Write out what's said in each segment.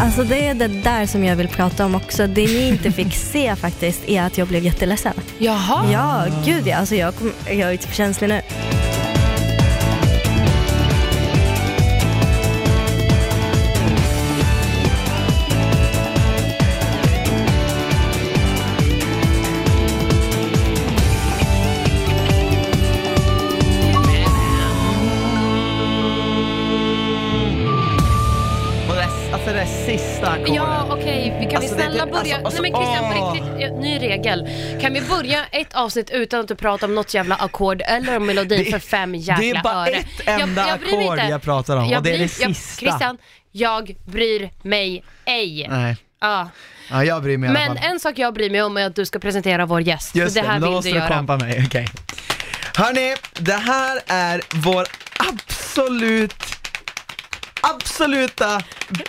Alltså det är det där som jag vill prata om också. Det ni inte fick se faktiskt är att jag blev jätteledsen. Jaha. Ja, gud ja. Alltså jag, kom, jag är typ känslig nu. Börja? alltså, Nej men Christian, åh. på riktigt, ja, ny regel. Kan vi börja ett avsnitt utan att du pratar om något jävla ackord eller om melodin för fem jäkla det är bara öre? ett enda ackord jag pratar om, och det är det jag, sista. Christian, jag bryr mig ej. Nej. Ja. Ja, jag bryr mig i alla Men fall. en sak jag bryr mig om är att du ska presentera vår gäst. Just det, det här vill du göra. kompa mig, okej. Hörni, det här är vår absolut, absoluta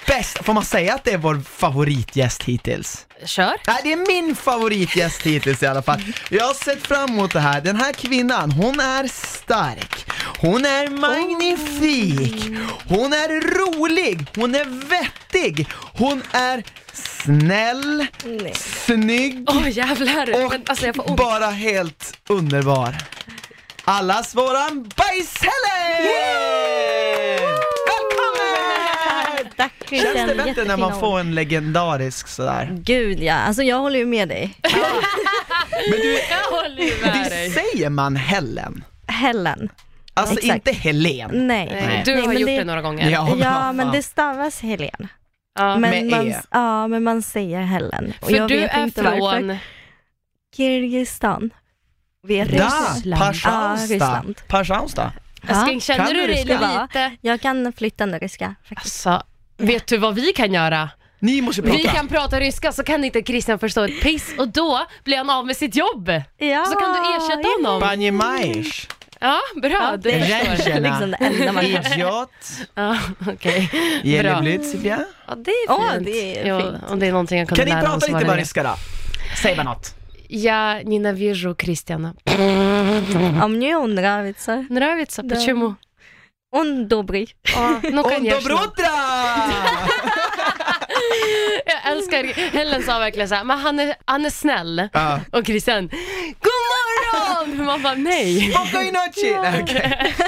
bästa, får man säga att det är vår favoritgäst hittills? Kör. Nej, det är min favoritgäst hittills i alla fall. Jag har sett fram emot det här. Den här kvinnan, hon är stark. Hon är magnifik. Hon är rolig. Hon är vettig. Hon är snäll, Nej. snygg Åh jävlar. och Men, alltså, bara helt underbar. Allas våran Bajs-Helen! Välkommen! Känns det bättre när man får en legendarisk sådär? Gud ja, alltså jag håller ju med dig. Men du, Jag håller ju med Visst dig. säger man Helen? Helen. Alltså Exakt. inte Helen. Nej. Nej, Du Nej, har men gjort det- det några gånger. Ja, men Ja, men det stavas Helen. Ja. Men Med man, E. Ja, men man säger Helen. Och För jag du vet är inte varför. från... Kirgizistan. Vet Ryssland. Ja, Pazjausta. Ryssland. Pazjausta. Älskling, känner Kan du dig lite... Jag kan flytande ryska faktiskt. Alltså, vet du vad vi kan göra? Ni måste prata. Vi kan prata ryska så kan inte Christian förstå ett piss och då blir han av med sitt jobb. Ja, Så kan du ersätta honom. Banjemajs. Ja, bra. Ja, du det förstår. är liksom det enda man kan. Idiot. Ja, okej. Bra. Jeleblytsibja. Ja, det är Åh, fint. det är ja, fint. Om det är någonting jag kunde Kan ni lära prata oss lite var det bara det. ryska då? Säg bara något. Я ненавижу Кристиана. А мне он нравится. Нравится? Да. Почему? Он добрый. А, ну, конечно. Доброе утро! Jag älskar, Helen sa verkligen såhär, men han är, han är snäll. Ja. Och Christian, God morgon! Man bara nej. Okej.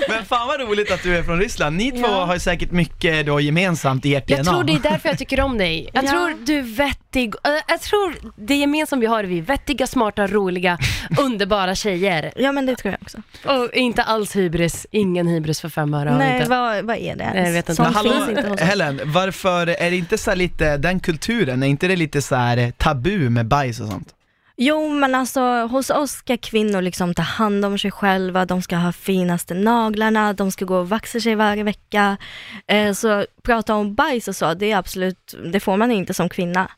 Men fan vad roligt att du är från Ryssland. Ni två Ja. har ju säkert mycket då gemensamt i ert DNA. Jag tror det är därför jag tycker om dig. Jag Ja. tror du är vettig. Eh, Jag tror det gemensamma vi har är vi vettiga, smarta, roliga, underbara tjejer. Ja men det tror jag också. Och inte alls hybris. Ingen hybris för fem öre. Nej inte. vad, vad är det ens? Nej, jag vet inte. Sånt hallå, finns inte hos oss. Helen, varför är det inte så lite, den kulturen, är inte det lite så här eh, tabu med bajs och sånt? Jo men alltså hos oss ska kvinnor liksom ta hand om sig själva, de ska ha finaste naglarna, de ska gå och vaxa sig varje vecka. Eh, så prata om bajs och så, det är absolut, det får man inte som kvinna.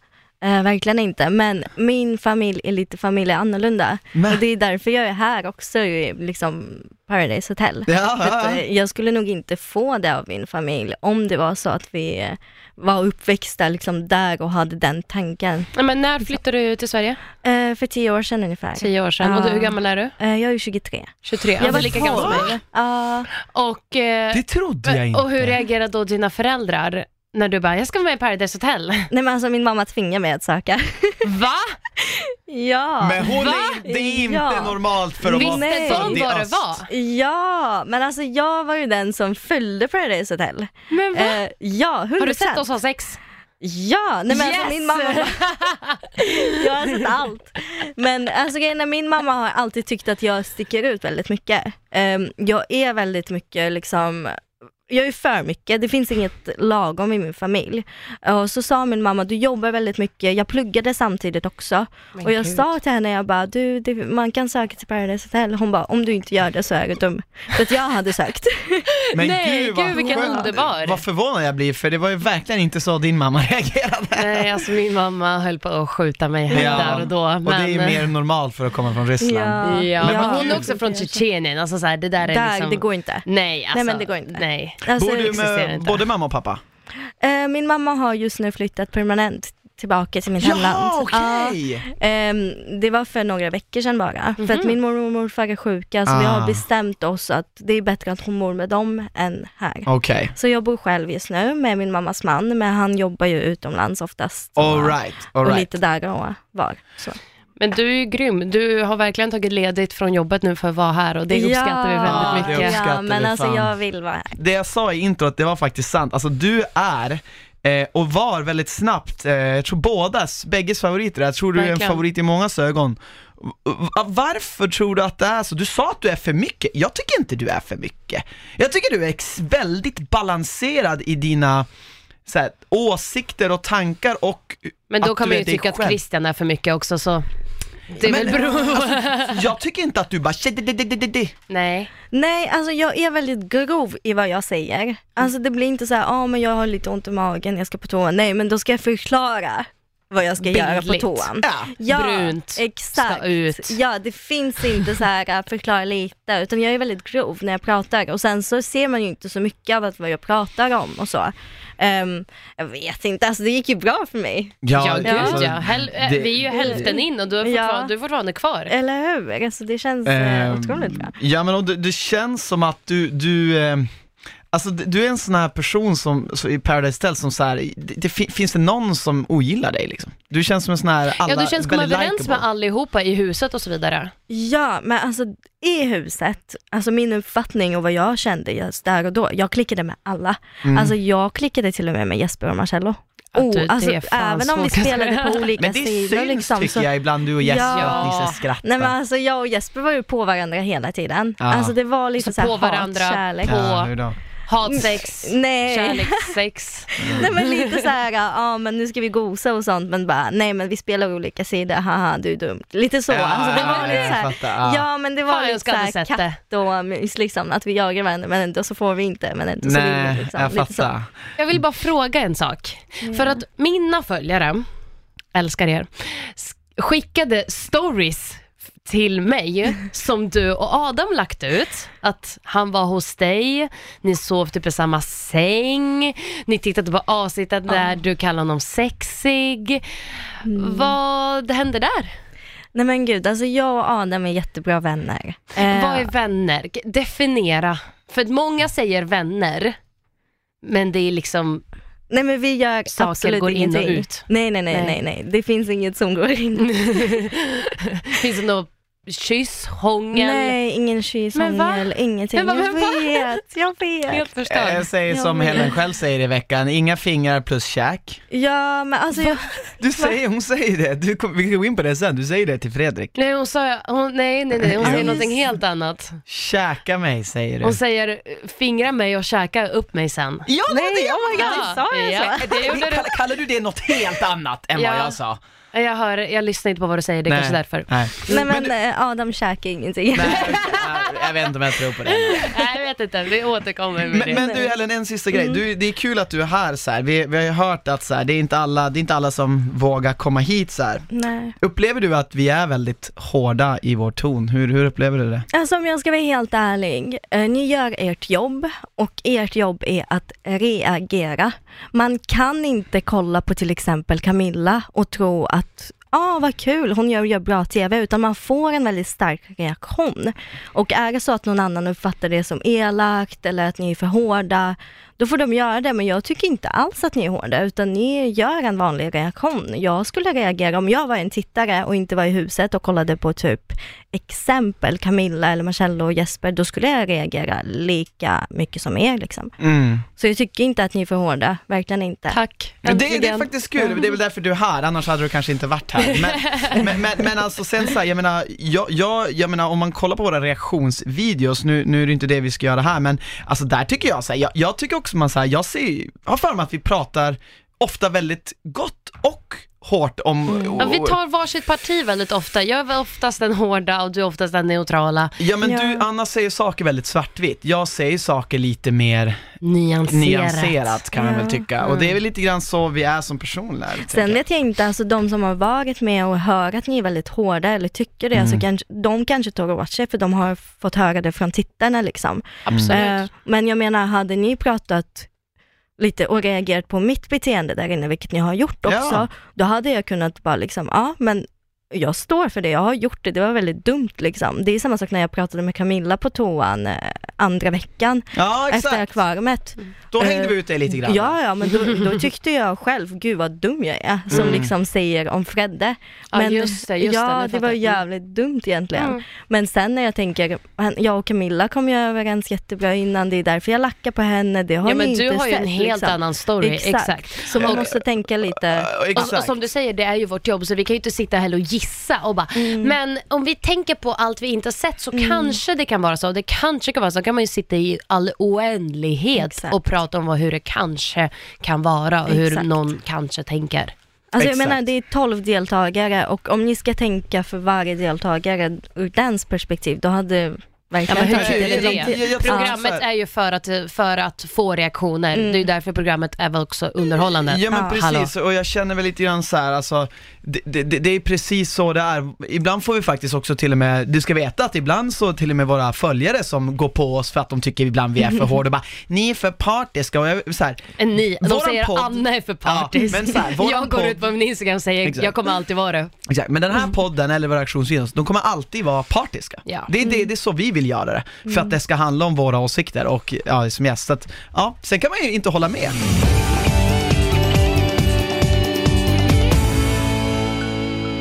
Eh, verkligen inte, men min familj är lite familj annorlunda. Men- Och det är därför jag är här också i liksom Paradise Hotel. Ja, ja, ja. eh, Jag skulle nog inte få det av min familj om det var så att vi eh, var uppväxta liksom där och hade den tanken. Men när flyttade du till Sverige? Eh, för tio år sedan ungefär. Tio år sedan. Och du, hur gammal är du? Eh, jag är 23. 23. Jag var lika gammal som mig. Ja, Och, eh, Det trodde jag inte. och hur reagerade då dina föräldrar när du bara, jag ska vara med i Paradise Hotel? nej men alltså min mamma tvingar mig att söka. Va? ja. Men hon Va? är, det är inte Ja. normalt för att vara de i vad det var? Ja, men alltså jag var ju den som följde Paradise Hotel. Men va? Eh, ja, 100%. Har du sett oss ha sex? Ja, nej men alltså min mamma Jag har sett allt. Men alltså grejen min mamma har alltid tyckt att jag sticker ut väldigt mycket. Ehm, jag är väldigt mycket liksom jag är för mycket, det finns inget lagom i min familj. Och så sa min mamma, du jobbar väldigt mycket, jag pluggade samtidigt också. Men och jag gud. sa till henne, jag bara, du, det, man kan söka till Paradise Hotel. Hon bara, om du inte gör det så är du dum. För att jag hade sökt. Men Nej, gud, vad gud, vilken skönt. underbar. Vad förvånad jag blir, för det var ju verkligen inte så din mamma reagerade. Nej, alltså min mamma höll på att skjuta mig här där och då. Men, och det är ju mer normalt för att komma från Ryssland. Ja, men Ja. hon är också från Tjetjenien, alltså så här, det där är Där, liksom... det går inte. Nej, alltså, men det går inte. Nej. Alltså, Bor du med både mamma och pappa? Eh, min mamma har just nu flyttat permanent tillbaka till mitt hemland. Ja, Ja, ehm, det var för några veckor sedan bara. För att Mhm. min mormor och morfar är sjuka så vi Ah. har bestämt oss att det är bättre att hon bor med dem än här. Okej. Så jag bor själv just nu med min mammas man, men han jobbar ju utomlands oftast. och- All right, all och right. lite där och var. Så. Men du är ju grym. Du har verkligen tagit ledigt från jobbet nu för att vara här och det uppskattar vi Ja, väldigt det mycket. uppskattar Ja, men vi alltså fan. jag vill vara här. Det jag sa i introt, det var faktiskt sant. Alltså du är eh, och var väldigt snabbt, eh, jag tror bådas, bägges favoriter, jag tror du är en Verkligen. favorit i mångas ögon. Varför tror du att det är så? Du sa att du är för mycket, jag tycker inte du är för mycket. Jag tycker du är ex- väldigt balanserad i dina så här, åsikter och tankar och Men då att kan du man är ju dig tycka att själv. Christian är för mycket också så det är Men- väl bra. Alltså, jag tycker inte att du bara di. Nej. Nej, alltså jag är väldigt grov i vad jag säger. Alltså det blir inte så här, ja men jag har lite ont i magen, jag ska på toa. Nej, men då ska jag förklara vad jag ska göra på toan. Ja. Ja, Brunt exakt. ska ut. Ja, det finns inte så här att förklara lite, utan jag är väldigt grov när jag pratar och sen så ser man ju inte så mycket av vad jag pratar om och så. Ehm, jag vet inte, alltså det gick ju bra för mig. Ja, gud alltså, ja. Häl- äh, det- vi är ju hälften in och du är Ja. fortfarande, du är fortfarande kvar. Eller hur? Alltså det känns eh, Ehm, otroligt bra. Ja men och det, det känns som att du, du eh, Alltså du är en sån här person som, så i Paradise Hotel som så här, det, det, fi- finns det någon som ogillar dig liksom? Du känns som en sån här, alla, Ja, du känns komma överens likeable. med allihopa i huset och så vidare. Ja, men alltså i huset, alltså min uppfattning och vad jag kände just där och då, jag klickade med alla. Mm. Alltså jag klickade till och med med Jesper och Marcello. Oh, du- det alltså, även om vi spelade på olika Men det sidor syns liksom. tycker Så, jag ibland du och Jesper, Ja. att ni så skrattar. nej men alltså jag och Jesper var ju på varandra hela tiden. Ja. Alltså det var lite Så så, här på varandra, hat, kärlek. på- ja? Hatsex, Nej. kärlekssex. nej men lite så här, ja men nu ska vi gosa och sånt men bara, nej men vi spelar olika sidor, haha du är dum. Lite så, Ja, alltså det var ja, lite så här, fattar, ja. Ja men det var Fan, lite såhär katt och mys liksom, att vi jagar varandra men ändå så får vi inte, men ändå så vill vi Nej, liksom. jag Lite så. fattar. Jag vill bara fråga en sak. För att mina följare, älskar er, skickade stories till mig som du och Adam lagt ut. Att han var hos dig, ni sov typ i samma säng, ni tittade på avsnittet där du kallar honom sexig. Vad hände där? Nej men gud, alltså jag och Adam är jättebra vänner. Eh, Vad är vänner? G- Definiera. För att många säger vänner, men det är liksom, nej men vi gör Saker absolut går in och ut. Nej, nej nej Nej. nej nej, det finns inget som går in. finns det något kyss, hångel? Nej, ingen kyss, Men va? hångel, ingenting. Men va, jag vet, jag vet. Helt förstörd. Jag säger Jag som vet. Helen själv säger i veckan, inga fingrar plus käk. Ja men alltså jag, Du säger, hon säger det, du, kom- vi kan gå in på det sen, du säger det till Fredrik. Nej hon sa, hon, nej nej nej, hon säger någonting helt annat. Käka mig säger du. Hon säger fingra mig och käka upp mig sen. Ja, det var nej det! oh my god, sa jag ja, så? det. Kallar, kallar du det något helt annat än Ja. vad jag sa? Jag hör, jag lyssnar inte på vad du säger, det är kanske därför. Nej. Nej men du- eh, Adam käkar ingenting. nej, jag vet inte om jag tror på det. Nej jag vet inte, vi återkommer med Men, det. men du Helen, en sista grej. Du, det är kul att du är här så här. Vi, vi har ju hört att så här, det, är inte alla, det är inte alla som vågar komma hit så här. Nej. Upplever du att vi är väldigt hårda i vår ton? Hur, hur upplever du det? Alltså om jag ska vara helt ärlig, eh, ni gör ert jobb och ert jobb är att reagera. Man kan inte kolla på till exempel Camilla och tro att ah, vad kul, hon gör, gör bra TV, utan man får en väldigt stark reaktion. Och är det så att någon annan uppfattar det som elakt eller att ni är för hårda, då får de göra det, men jag tycker inte alls att ni är hårda, utan ni gör en vanlig reaktion. Jag skulle reagera om jag var en tittare och inte var i huset och kollade på typ exempel Camilla eller Marcello och Jesper, då skulle jag reagera lika mycket som er liksom. Mm. Så jag tycker inte att ni är för hårda, verkligen inte. Tack, Det, det är faktiskt kul, det är väl därför du är här, annars hade du kanske inte varit här. Men, men, men, men alltså sen så här, jag menar, jag, jag, jag menar om man kollar på våra reaktionsvideos, nu, nu är det inte det vi ska göra här, men alltså där tycker jag så här, jag, jag tycker också man så här, jag ser, har för mig att vi pratar ofta väldigt gott och hårt om... Ja, vi tar varsitt parti väldigt ofta. Jag är väl oftast den hårda och du är oftast den neutrala. Ja men Ja. du, Anna säger saker väldigt svartvitt, jag säger saker lite mer Nyanserat. nyanserat kan man väl tycka, och det är väl lite grann så vi är som personer. Sen jag. vet jag inte, alltså de som har varit med och hör att ni är väldigt hårda eller tycker det, Mm. så kanske, de kanske tar åt sig för de har fått höra det från tittarna liksom. Absolut. Eh, men jag menar, hade ni pratat lite och reagerat på mitt beteende där inne, vilket ni har gjort också, Ja. då hade jag kunnat bara liksom, ja men jag står för det, jag har gjort det, det var väldigt dumt liksom. Det är samma sak när jag pratade med Camilla på toan eh, andra veckan Ja, efter akvariet. Då hängde Eh, vi ut dig lite grann. Ja, ja, men då, då tyckte jag själv, gud vad dum jag är, som Mm. liksom säger om Fredde. Ja, Men just det, just det, ja, det, fattar var jävligt dumt egentligen. Mm. Men sen när jag tänker, jag och Camilla kom ju överens jättebra innan, det är därför jag lackar på henne, det har Ja ni men inte du har ju en helt liksom. annan story, Exakt. exakt. Så man Och- måste tänka lite, Ja, Och, och exakt. som du säger, det är ju vårt jobb så vi kan ju inte sitta heller och gissa och bara, Mm. men om vi tänker på allt vi inte har sett så kanske det kan vara så, det kanske kan vara så, kan man ju sitta i all oändlighet Exakt. och prata om vad, hur det kanske kan vara och hur Exakt. någon kanske tänker. alltså jag Exakt. menar det är 12 deltagare och om ni ska tänka för varje deltagare ur dens perspektiv, då hade Ja, verkligen men hur kul är det? Jag- jag Programmet är ju för att, för att få reaktioner, Mm. det är ju därför programmet är väl också underhållande. Ja men Ja. precis, och jag känner väl lite grann så här, alltså, det, det, det är precis så det är. Ibland får vi faktiskt också till och med, du ska veta att ibland så till och med våra följare som går på oss för att de tycker ibland vi är för hårda och bara, ni är för partiska och jag, så här, En Ni, de säger podd- Anna är för partisk. Ja, men så här, jag går podd- ut på min Instagram och säger Exakt. jag kommer alltid vara det. Exakt, men den här podden eller våra aktionsvideos, de kommer alltid vara partiska. Ja. Det, är det, det är så vi vill göra det, för att det ska handla om våra åsikter och ja, som gäst. Så att, ja, sen kan man ju inte hålla med.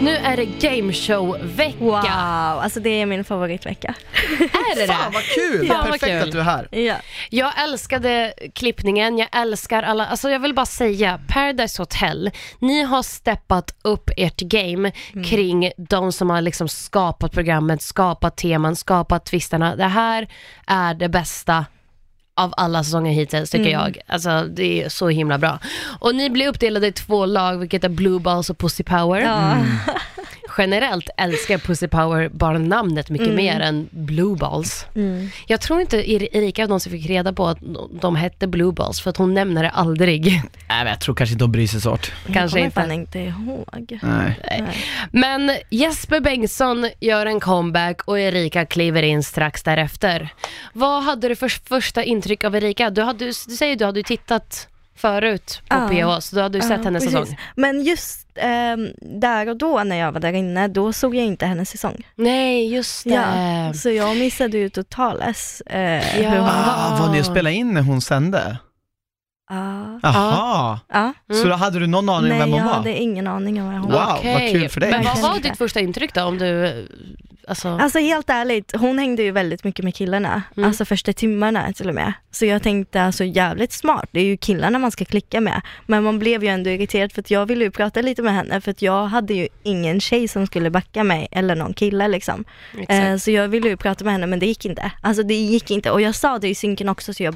Nu är det gameshow-vecka. Wow, alltså det är min favoritvecka. Är det Fan vad kul! Vad Perfekt kul. att du är här. Ja. Jag älskade klippningen, jag älskar alla, alltså jag vill bara säga, Paradise Hotel, ni har steppat upp ert game kring de som har liksom skapat programmet, skapat teman, skapat twistarna. Det här är det bästa av alla säsonger hittills tycker jag. Alltså det är så himla bra. Och ni blir uppdelade i två lag, vilket är Blue Balls och Pussy Power. Ja. Generellt älskar Pussy Power bara namnet mycket mer än Blue Balls. Mm. Jag tror inte Er- Erika någonsin fick reda på att de hette Blue Balls för att hon nämner det aldrig. Nej men jag tror kanske inte de bryr sig så hårt. Jag Kanske kommer inte. fan inte ihåg. Nej. Nej. Men Jesper Bengtsson gör en comeback och Erika kliver in strax därefter. Vad hade du för första intryck av Erika? Du, hade, du säger du hade tittat förut på Ja. PH, så du hade ju Ja, sett hennes precis. säsong. Men just ehm, där och då när jag var där inne, då såg jag inte hennes säsong. Nej, just det. Ja, så jag missade ju totales eh, Ja. hur hon var. Ah, var ni och spelade in när hon sände? Ja. Jaha, Ja. så då hade du någon aning om Nej, vem jag hon var? hade ingen aning om vem hon Wow, var. Okej. vad kul för dig. Men vad var ditt första intryck då? Om du, alltså... Alltså helt ärligt, hon hängde ju väldigt mycket med killarna, Mm. alltså första timmarna till och med. Så jag tänkte alltså jävligt smart, det är ju killarna man ska klicka med. Men man blev ju ändå irriterad för att jag ville ju prata lite med henne för att jag hade ju ingen tjej som skulle backa mig eller någon kille liksom. Eh, så jag ville ju prata med henne men det gick inte. Alltså det gick inte och jag sa det i synken också så jag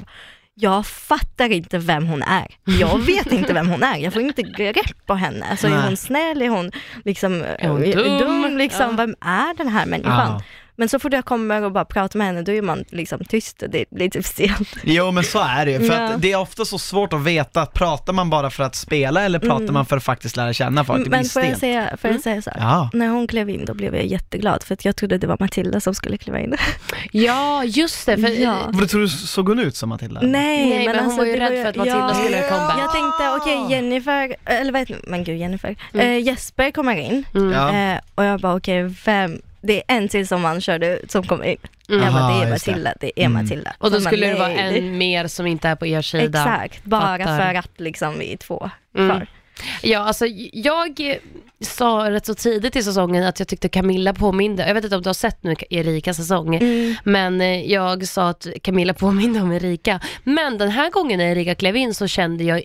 jag fattar inte vem hon är. Jag vet inte vem hon är. Jag får inte grepp på henne. Alltså, är hon snäll? Är hon liksom Är hon eh, dum? liksom, Ja. Vem är den här människan? Ja. Men så fort jag kommer och bara pratar med henne, då är man liksom tyst och det blir typ stelt. Jo men så är det ju, för Ja. att det är ofta så svårt att veta, pratar man bara för att spela eller pratar Mm. man för att faktiskt lära känna folk? Det blir Men får jag säga, får jag säga så här? Ja. När hon klev in då blev jag jätteglad för att jag trodde det var Matilda som skulle kliva in. Ja, just det. För, Ja. Vad tror du, såg hon ut som Matilda? Nej, Nej, men hon var ju rädd för att Matilda ja, skulle comeback. Jag tänkte okej Jennifer, eller vad heter men gud Jennifer, Mm. eh, Jesper kommer in Mm. Eh, och jag bara okej vem, det är en till som man körde ut som kommer in. Mm. Jag bara det är det. Matilda, det är Mm. Matilda. Och då skulle det vara en mer som inte är på er sida. Exakt, bara Fattar. för att liksom vi är två Mm. kvar. Ja, alltså jag sa rätt så tidigt i säsongen att jag tyckte Camilla påminde, jag vet inte om du har sett nu Erikas säsong, Mm. men eh, jag sa att Camilla påminde om Erika. Men den här gången när Erika klev in så kände jag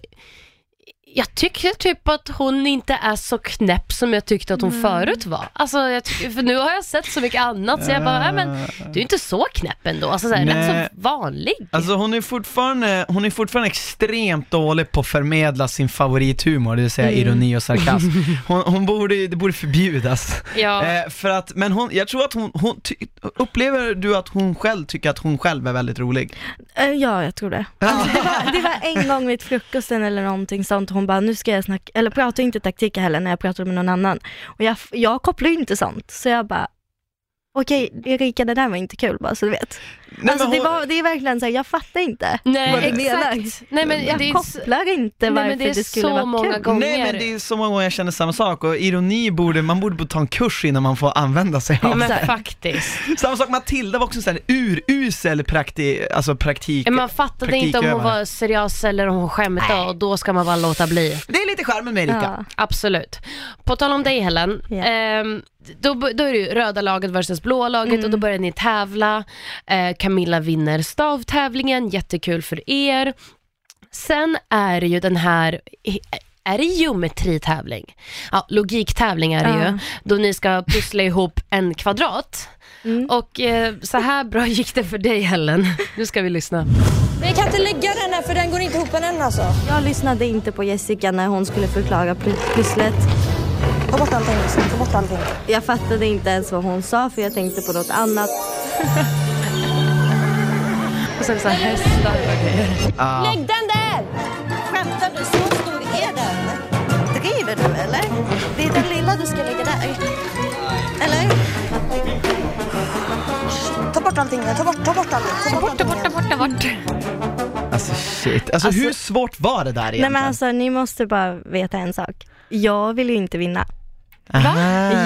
jag tycker typ att hon inte är så knäpp som jag tyckte att hon Mm. förut var. Alltså, jag tycker, för nu har jag sett så mycket annat så jag bara, nej men du är inte så knäpp ändå. Alltså så här, Nej. rätt så vanlig. Alltså hon är fortfarande, hon är fortfarande extremt dålig på att förmedla sin favorithumor, det vill säga Mm. ironi och sarkasm. Hon, hon borde, det borde förbjudas. Ja. Eh, för att, men hon, jag tror att hon, hon ty, upplever du att hon själv tycker att hon själv är väldigt rolig? Eh, Ja, jag tror det. Alltså, det, var, det var en gång vid frukosten eller någonting sånt, hon bara, nu ska jag snacka, eller pratar inte taktik heller när jag pratar med någon annan. Och jag, jag kopplar ju inte sånt, så jag bara, okej Erika det där var inte kul bara så du vet men alltså det, var, det är verkligen så här, jag fattar inte. Nej, exakt. Nej, men jag det är, kopplar inte nej, varför men det är det skulle så vara många kul. gånger. Nej men det är så många gånger jag känner samma sak och ironi borde, man borde ta en kurs innan man får använda sig Ja, av men det. faktiskt. Samma sak, Matilda var också en urusel prakti, alltså praktik. Man fattade inte om hon var seriös eller om hon skämtade och då ska man bara låta bli. Det är lite charmen med Erika. Ja. Absolut. På tal om dig Helen, Ja. ehm, då, då är det ju röda laget versus blå laget och då börjar ni tävla. Eh, Camilla vinner stavtävlingen, jättekul för er. Sen är det ju den här, är det geometritävling? Ja, logiktävling är det ju, Ja. då ni ska pussla ihop en kvadrat. Mm. Och eh, så här bra gick det för dig Helen. Nu ska vi lyssna. Men jag kan inte lägga den här för den går inte ihop än alltså. Jag lyssnade inte på Jessica när hon skulle förklara pusslet. Ta bort allting. Ta bort allting. Jag fattade inte ens vad hon sa för jag tänkte på något annat. Och sen så här hästar och grejer. Ja. Lägg den där! Skämtar du? Så stor är den? Driver du eller? Det är den lilla du ska lägga där. Eller? Ta bort allting. Ta bort, ta bort allting. Ta bort, Borta, borta, borta, bort. Alltså shit, alltså, Alltså- hur svårt var det där egentligen? Nej men alltså ni måste bara veta en sak. Jag vill ju inte vinna. Aha.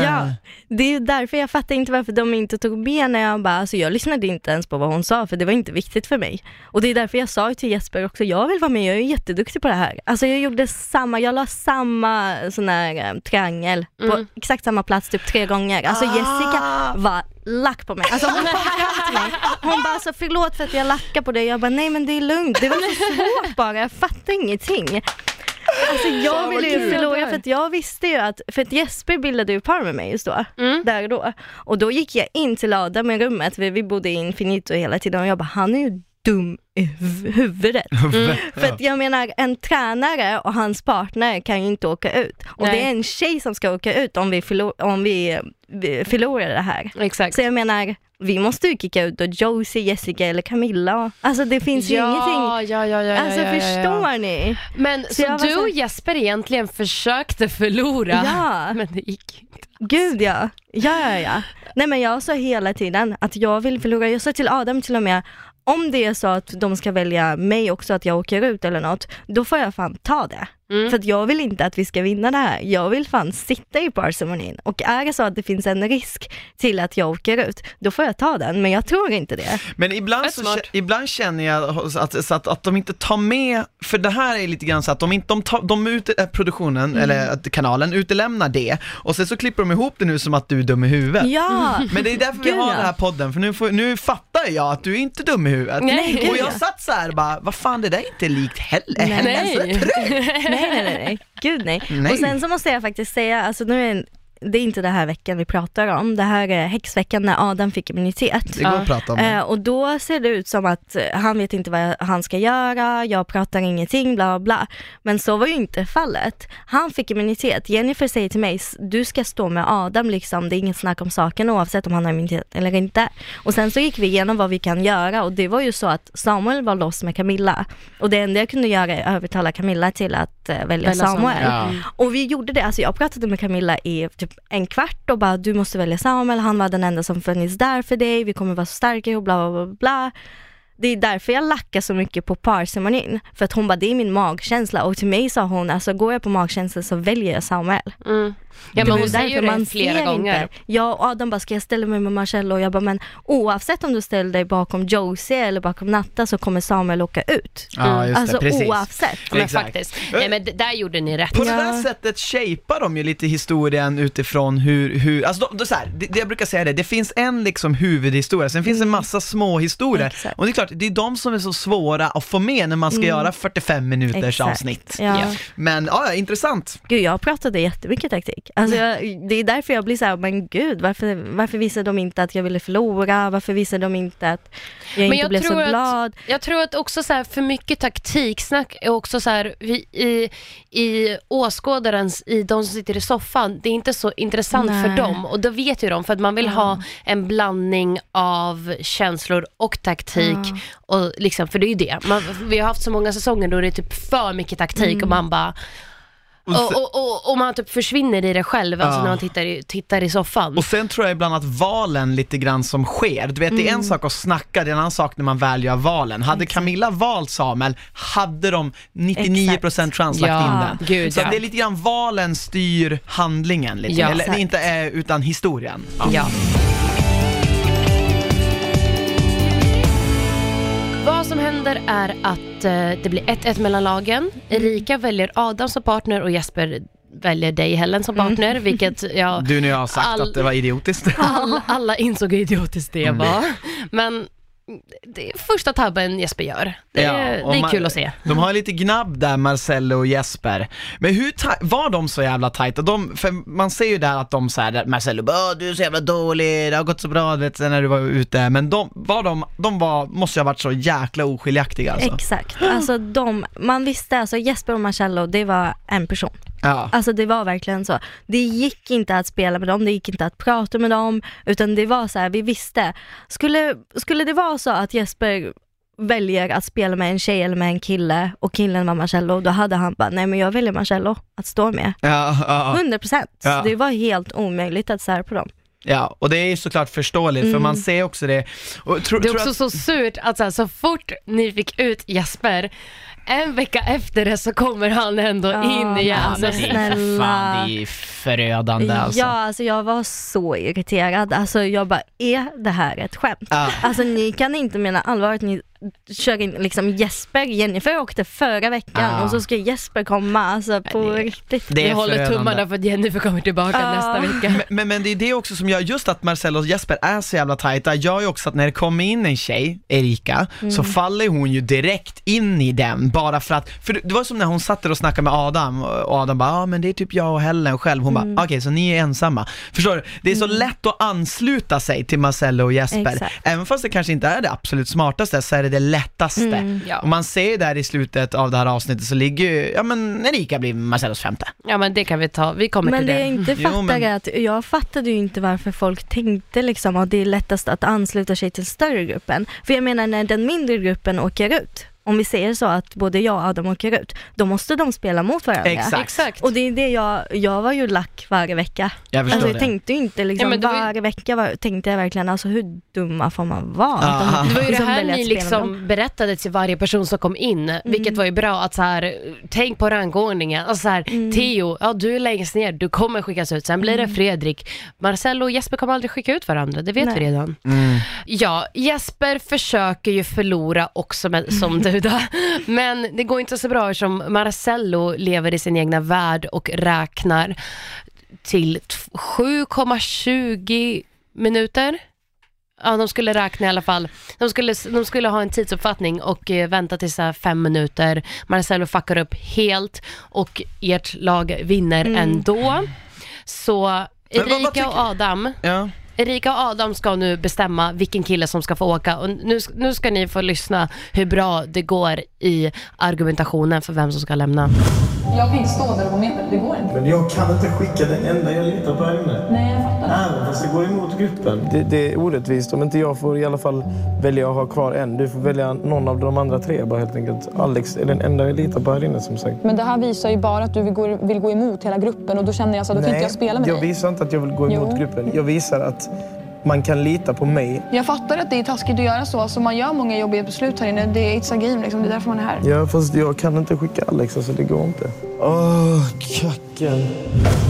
Ja, det är därför jag fattar inte varför de inte tog med när jag bara, alltså jag lyssnade inte ens på vad hon sa för det var inte viktigt för mig. Och det är därför jag sa till Jesper också, jag vill vara med, jag är jätteduktig på det här. Alltså jag gjorde samma, jag la samma sån här eh, triangel på Mm. exakt samma plats typ tre gånger. Alltså Ah. Jessica var lack på mig. Alltså hon kom fram till mig, hon bara alltså förlåt för att jag lackar på dig. Jag bara nej men det är lugnt, det var så svårt bara, jag fattar ingenting. Alltså jag ville ju förlora för att jag visste ju att, för att Jesper bildade ju par med mig just då, Mm. där och då. Och då gick jag in till Adam i rummet, vi, vi bodde i Infinito hela tiden och jag bara, han är ju dum i huv- huvudet. För att jag menar, en tränare och hans partner kan ju inte åka ut. Och Nej. det är en tjej som ska åka ut om vi, förlor- om vi, vi förlorar det här. Exakt. Så jag menar, vi måste ju kicka ut då Josie, Jessica eller Camilla. Alltså det finns ju ja, ingenting. Ja, ja, ja, Alltså ja, ja, ja. förstår ni? Men så, var du så- och Jesper egentligen försökte förlora, Ja. men det gick inte. Gud ja. Ja, ja, ja. Nej men jag sa hela tiden att jag vill förlora. Jag sa till Adam till och med, om det är så att de ska välja mig också, att jag åker ut eller något, då får jag fan ta det. Mm. För att jag vill inte att vi ska vinna det här. Jag vill fan sitta i parceremonin. Och är det så att det finns en risk till att jag åker ut, då får jag ta den. Men jag tror inte det. Men ibland, så, ibland känner jag att, så att, att de inte tar med, för det här är lite grann så att de inte, de, tar, de ute, äh, produktionen, Mm. eller att kanalen, utelämnar det och sen så klipper de ihop det nu som att du är dum i huvudet. Ja, Men det är därför vi har den här podden, för nu, får, nu fattar jag att du är inte dum i huvudet. Nej, och jag ja. satt så här bara, vad fan det där är inte likt heller. Nej. Hennes Nej. nej, nej. Gud nej. Nej. Och sen så måste jag faktiskt säga, alltså nu är det är inte det här veckan vi pratar om, det här är häxveckan när Adam fick immunitet. Det går att prata om det. Eh, och då ser det ut som att han vet inte vad han ska göra, jag pratar ingenting, bla bla bla. Men så var ju inte fallet. Han fick immunitet. Jennifer säger till mig, "S- du ska stå med Adam liksom, det är inget snack om saken oavsett om han har immunitet eller inte. Och sen så gick vi igenom vad vi kan göra och det var ju så att Samuel var loss med Camilla. Och det enda jag kunde göra är att övertala Camilla till att eh, välja Välja Samuel. Samuel. Ja. Och vi gjorde det, alltså jag pratade med Camilla i typ en kvart och bara du måste välja Samuel, han var den enda som funnits där för dig, vi kommer vara så starka och bla bla bla bla. Det är därför jag lackar så mycket på parceremonin. För att hon bara, det är min magkänsla och till mig sa hon, alltså går jag på magkänsla så väljer jag Samuel. Mm. Ja Det men är hon säger ju det flera ser gånger. Inte. Ja, och Adam bara, ska jag ställa mig med Marcello? Och jag bara, men oavsett om du ställer dig bakom Josie eller bakom Natta så kommer Samuel åka ut. Ja, just alltså det, precis. oavsett. Ja, men Exakt. faktiskt. Nej men d- där gjorde ni rätt. På det Ja. där sättet shapar de ju lite historien utifrån hur, hur alltså de, de, så här, det, det jag brukar säga det, det finns en liksom huvudhistoria, sen finns en massa små historier Exakt. och det är klart, det är de som är så svåra att få med när man ska göra 45 minuters Exakt. avsnitt. Ja. Ja. Men ja, ja, intressant. Gud, jag pratade jättemycket taktik. Alltså jag, det är därför jag blir så här, men gud, varför, varför visar de inte att jag ville förlora? Varför visar de inte att jag Men inte jag blev så att- glad? Jag tror att också så här, för mycket taktiksnack är också så här, vi, i, i åskådarens, i de som sitter i soffan, det är inte så intressant för Nej. dem och då vet ju de för att man vill ha en blandning av känslor och taktik Ja. Och liksom, för det är ju det. Man, vi har haft så många säsonger då det är typ för mycket taktik Mm. och man bara Och sen- Och, och, och, man typ försvinner i det själv, alltså Ja. när man tittar i, tittar i soffan. Och sen tror jag ibland att valen lite grann som sker, du vet det är Mm. en sak att snacka, det är en annan sak när man väl gör valen. Hade Camilla valt Samuel, hade de 99% chans lagt Ja, in den. gud, Så ja. det är lite grann valen styr handlingen lite, Ja. eller Exakt. inte är utan historien. Ja. Är att eh, det blir 1-1 mellan lagen. Erika väljer Adam som partner och Jesper väljer dig Helen som partner, vilket jag, Du när jag har sagt All- att det var idiotiskt. all, alla insåg hur idiotiskt det Mm. var. Men det är första tabben Jesper gör. Det, Ja, är- och det är man- kul att se. De har lite gnabb där, Marcello och Jesper. Men hur var de så jävla tajta? De, för man ser ju där att de såhär, Marcello bara "Åh, du är så jävla dålig, det har gått så bra vet, när du var ute. Men de, var de, de var, måste ju ha varit så jäkla oskiljaktiga alltså. Exakt, alltså de, man visste alltså Jesper och Marcello, det var en person. Ja. Alltså det var verkligen så. Det gick inte att spela med dem, det gick inte att prata med dem, utan det var så här, vi visste. Skulle, skulle det vara så att Jesper väljer att spela med en tjej eller med en kille och killen var Marcello, då hade han bara, nej men jag väljer Marcello att stå med. Ja, ja, 100%. Ja. Det var helt omöjligt att sära på dem. ja, och det är ju såklart förståeligt för man ser också det. Och tro, Det är också att, så surt att så, här, så fort ni fick ut Jesper, en vecka efter det så kommer han ändå Ja, in igen. alltså, snälla. fan, det är förödande alltså. Ja, alltså jag var så irriterad. Alltså jag bara, är det här ett skämt? Ja. Alltså ni kan inte mena allvar att ni kör in liksom Jesper, Jennifer åkte förra veckan Ja. och så ska Jesper komma, alltså på det- riktigt. Det Vi är håller tummarna för att Jennifer kommer tillbaka Ja. nästa vecka. Men, men det är det också som gör, just att Marcello och Jesper är så jävla tajta, gör ju också att när det kommer in en tjej, Erika, så Mm. faller hon ju direkt in i den bara för att, för det var som när hon satt där och snackade med Adam och Adam bara, ja ah, men det är typ jag och Helen själv, hon Mm. bara, okej så ni är ensamma. Förstår du? Det är så lätt att ansluta sig till Marcello och Jesper, Exakt. även fast det kanske inte är det absolut smartaste så är det det lättaste. Ja. Och man ser ju där i slutet av det här avsnittet så ligger ju, ja men Erika blir Marcellos femte. Ja men det kan vi ta, vi kommer Men till det det. jag inte Jo, fattar men- är att jag fattade ju inte varför folk tänkte liksom att det är lättast att ansluta sig till större gruppen. För jag menar när den mindre gruppen åker ut, om vi säger så att både jag och Adam åker ut, då måste de spela mot varandra. Exakt. Exakt. Och det är det jag, jag var ju lack varje vecka. Jag förstår Alltså jag det. tänkte ju inte liksom, Ja, det ju- varje vecka var, tänkte jag verkligen alltså hur dumma får man vara? De Det var ju det liksom här väljer att ni liksom berättade till varje person som kom in, vilket var ju bra att så här, tänk på rangordningen. Alltså så här, Theo, ja du är längst ner, du kommer skickas ut. Sen blir det Fredrik. Marcello och Jesper kommer aldrig skicka ut varandra, det vet Nej. vi redan. Mm. Ja, Jesper försöker ju förlora också med, som du då. Men det går inte så bra eftersom Marcello lever i sin egna värld och räknar till t- 7,20 minuter. Ja, de skulle räkna i alla fall. De skulle, de skulle ha en tidsuppfattning och eh, vänta till så här fem minuter. Marcello fuckar upp helt och ert lag vinner ändå. Så Men vad- vad Erika tycker- och Adam Ja. Erika och Adam ska nu bestämma vilken kille som ska få åka och nu, nu ska ni få lyssna hur bra det går i argumentationen för vem som ska lämna. Jag kan inte stå där och gå med dig, det går inte. Men jag kan inte skicka den enda jag letar på här inne. Nej, jag fattar. Även fast det går emot gruppen. Det, det är orättvist om inte jag får i alla fall välja att ha kvar en. Du får välja någon av de andra tre bara helt enkelt. Alex är den enda jag litar på här inne som sagt. Men det här visar ju bara att du vill gå, vill gå emot hela gruppen och då känner jag så att då kan inte jag spela med jag dig. visar inte att jag vill gå emot Jo. gruppen. Jag visar att man kan lita på mig. Jag fattar att det är taskigt att göra så. Alltså man gör många jobbiga beslut här inne. Det är it's a game liksom. Det är därför man är här. Ja, fast jag kan inte skicka Alex, alltså det går inte. Åh, kacken.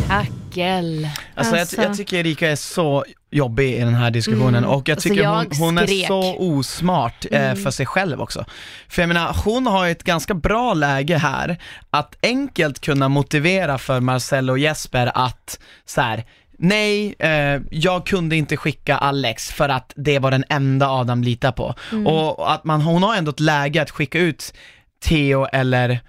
Hackel. Alltså, Alltså. Jag, jag tycker Erika är så jobbig i den här diskussionen och jag Alltså, tycker jag hon, hon är så osmart eh, för sig själv också. För jag menar, hon har ju ett ganska bra läge här att enkelt kunna motivera för Marcello och Jesper att så här. Nej, eh, jag kunde inte skicka Alex för att det var den enda Adam litar på. Och att man, hon har ändå ett läge att skicka ut Theo eller,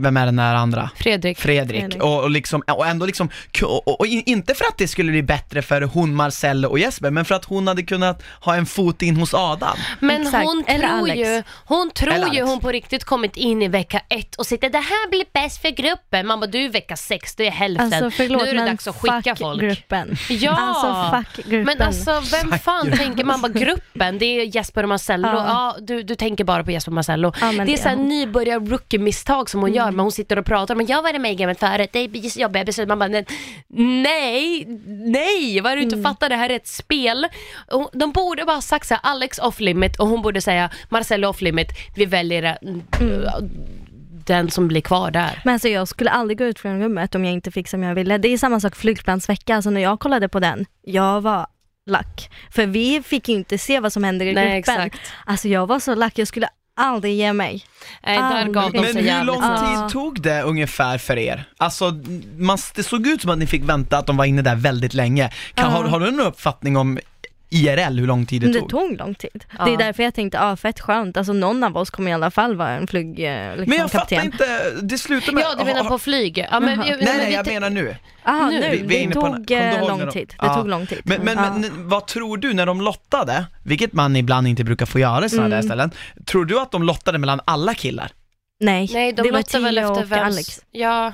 vem är den där andra? Fredrik. Fredrik, Fredrik. Och, och, liksom, och ändå liksom, och, och in- inte för att det skulle bli bättre för hon, Marcello och Jesper, men för att hon hade kunnat ha en fot in hos Adam. Men Exakt. hon Eller tror Alex. ju, hon tror Eller ju Alex. hon på riktigt kommit in i vecka ett och sitter det här blir bäst för gruppen. Man bara du är vecka sex, det är hälften. Alltså förlåt nu är det dags att skicka fuck folk. gruppen. Ja, Alltså fuck gruppen. men alltså vem fan tänker man bara gruppen? Det är Jesper och Marcello. Ja, Ja. du, du tänker bara på Jesper och Marcello. Ja, det är det- såhär nybörjar rookie-misstag som hon hon gör, men hon sitter och pratar, men jag var med i gamet förut, det är jobbiga beslut. Man bara, "Nej, nej, vad är du inte fattar, det här är ett spel. De borde bara sagt så här, Alex off limit och hon borde säga Marcelo off limit, vi väljer eh, den som blir kvar där. Men alltså jag skulle aldrig gå ut från rummet om jag inte fick som jag ville. Det är samma sak flygplansvecka, alltså när jag kollade på den, jag var lack. För vi fick ju inte se vad som hände i Nej, gruppen. exakt. Alltså jag var så lack, jag skulle aldrig ge mig. Nej, där gav de Men sig hur jävligt lång snabbt. tid Ja. tog det ungefär för er? Alltså, man, det såg ut som att ni fick vänta att de var inne där väldigt länge. Kan, har, har du någon uppfattning om IRL, hur lång tid det det tog? tog lång tid. Ja. Det är därför jag tänkte, ja fett skönt, alltså någon av oss kommer i alla fall vara en flyg, eh, liksom, Men jag kapten. fattar inte, det slutar med... Ja, du menar på flyg? Ja, men, Jaha. jag, Nej, nej, jag menar nu. Ah, Nu, vi- vi det en- tog du eh, lång de- tid. Det Ja. tog lång tid. Men, men, Ja. men vad tror du när de lottade, vilket man ibland inte brukar få göra i sådana Mm. där ställen, tror du att de lottade mellan alla killar? Nej, Nej, de det var låter väl Tio efter och. Alex. Ja,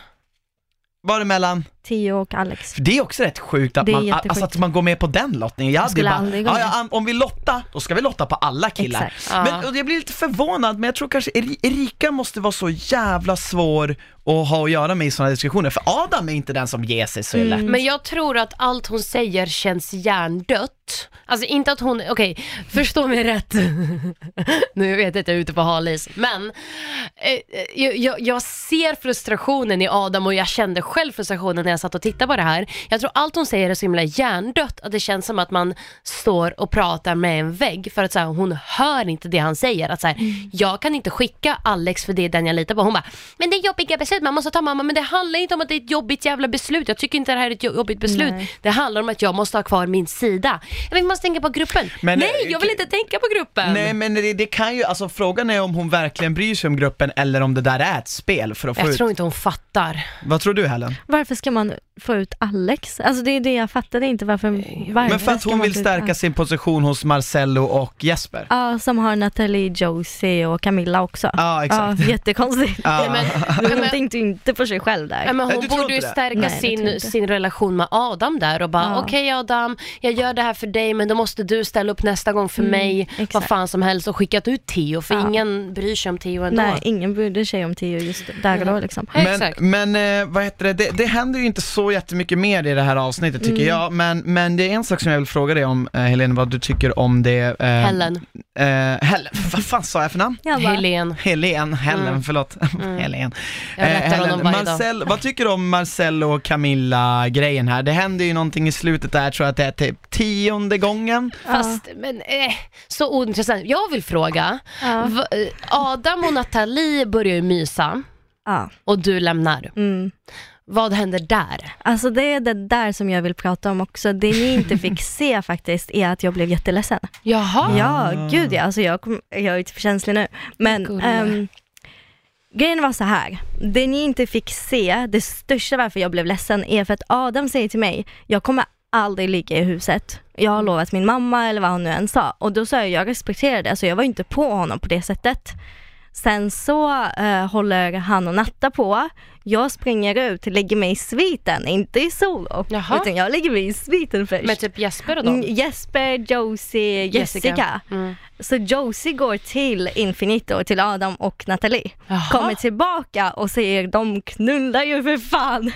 Var det mellan? Tio och Alex. Det är också rätt sjukt att, man, alltså att man går med på den lottningen. Jag hade skulle bara, aldrig gå ja, med. ja, om vi lottar, då ska vi lotta på alla killar. Exakt. Men och jag blir lite förvånad, men jag tror kanske Eri- Erika måste vara så jävla svår att ha att göra med i sådana diskussioner, för Adam är inte den som ger sig så lätt. men jag tror att allt hon säger känns hjärndött. Alltså inte att hon, okej, förstå mig rätt. nu vet jag att jag är ute på halis, men eh, jag, jag, jag ser frustrationen i Adam och jag kände själv frustrationen när jag satt och tittade på det här. Jag tror allt hon säger är så himla hjärndött att det känns som att man står och pratar med en vägg för att så här, hon hör inte det han säger. Att så här, jag kan inte skicka Alex för det är den jag litar på. Hon bara, men det är jobbiga beslut man måste ta mamma, men det handlar inte om att det är ett jobbigt jävla beslut. Jag tycker inte det här är ett jobbigt beslut. Nej. Det handlar om att jag måste ha kvar min sida. Jag måste tänka på gruppen. Men, Nej, eh, jag vill inte tänka på gruppen. Nej men det, det kan ju, alltså frågan är om hon verkligen bryr sig om gruppen eller om det där är ett spel för att få jag ut. tror inte hon fattar. Vad tror du Helen? Varför ska man on få ut Alex? Alltså det är det jag fattade inte varför. varför Men för att hon vill ut stärka sin position hos Marcello och Jesper. Ja, som har Nathalie, Josie och Camilla också. Ja, exakt. Ja, jättekonstigt. Ja. Men, Hon men, tänkte inte på sig själv där. Men hon borde ju stärka Nej, sin, sin relation med Adam där och bara Ja. okej Adam, jag gör det här för dig men då måste du ställa upp nästa gång för Mm, mig, vad exakt. fan som helst och skickat ut Theo för Ja. ingen bryr sig om Theo ändå. Nej, ingen brydde sig om Tio just där och då liksom. Men, Exakt. men eh, vad heter det? det, det händer ju inte så jättemycket mer i det här avsnittet tycker Mm. jag, men, men det är en sak som jag vill fråga dig om, eh, Helene, vad du tycker om det. Eh, Helen, Eh, Helen, vad fan sa jag för namn? Jag Helen. Helen, Helen, Mm. förlåt. Helen. Jag rättar honom varje dag. Marcel, vad tycker du om Marcello och Camilla-grejen här? Det händer ju någonting i slutet där, tror jag att det är typ tionde gången. Fast, men eh, så ointressant. Jag vill fråga, Ja. va, eh, Adam och Nathalie börjar ju mysa Ja. och du lämnar. Mm. Vad händer där? Alltså det är det där som jag vill prata om också. Det ni inte fick se faktiskt är att jag blev jätteledsen. Jaha. Ja, gud ja. Alltså jag, kom, jag är för känslig nu. Men ehm, grejen var så här. Det ni inte fick se, det största varför jag blev ledsen är för att Adam säger till mig, jag kommer aldrig ligga i huset. Jag har lovat min mamma eller vad han nu än sa. Och då sa jag, jag respekterar det, så jag var inte på honom på det sättet. Sen så eh, håller han och Natta på. Jag springer ut, lägger mig i sviten, inte i solo. Jaha. Utan jag lägger mig i sviten först. Med typ Jesper och dem? Mm, Jesper, Josie, Jessica. Mm. Så Josie går till Infinito, till Adam och Nathalie. Jaha. Kommer tillbaka och säger de knullar ju för fan.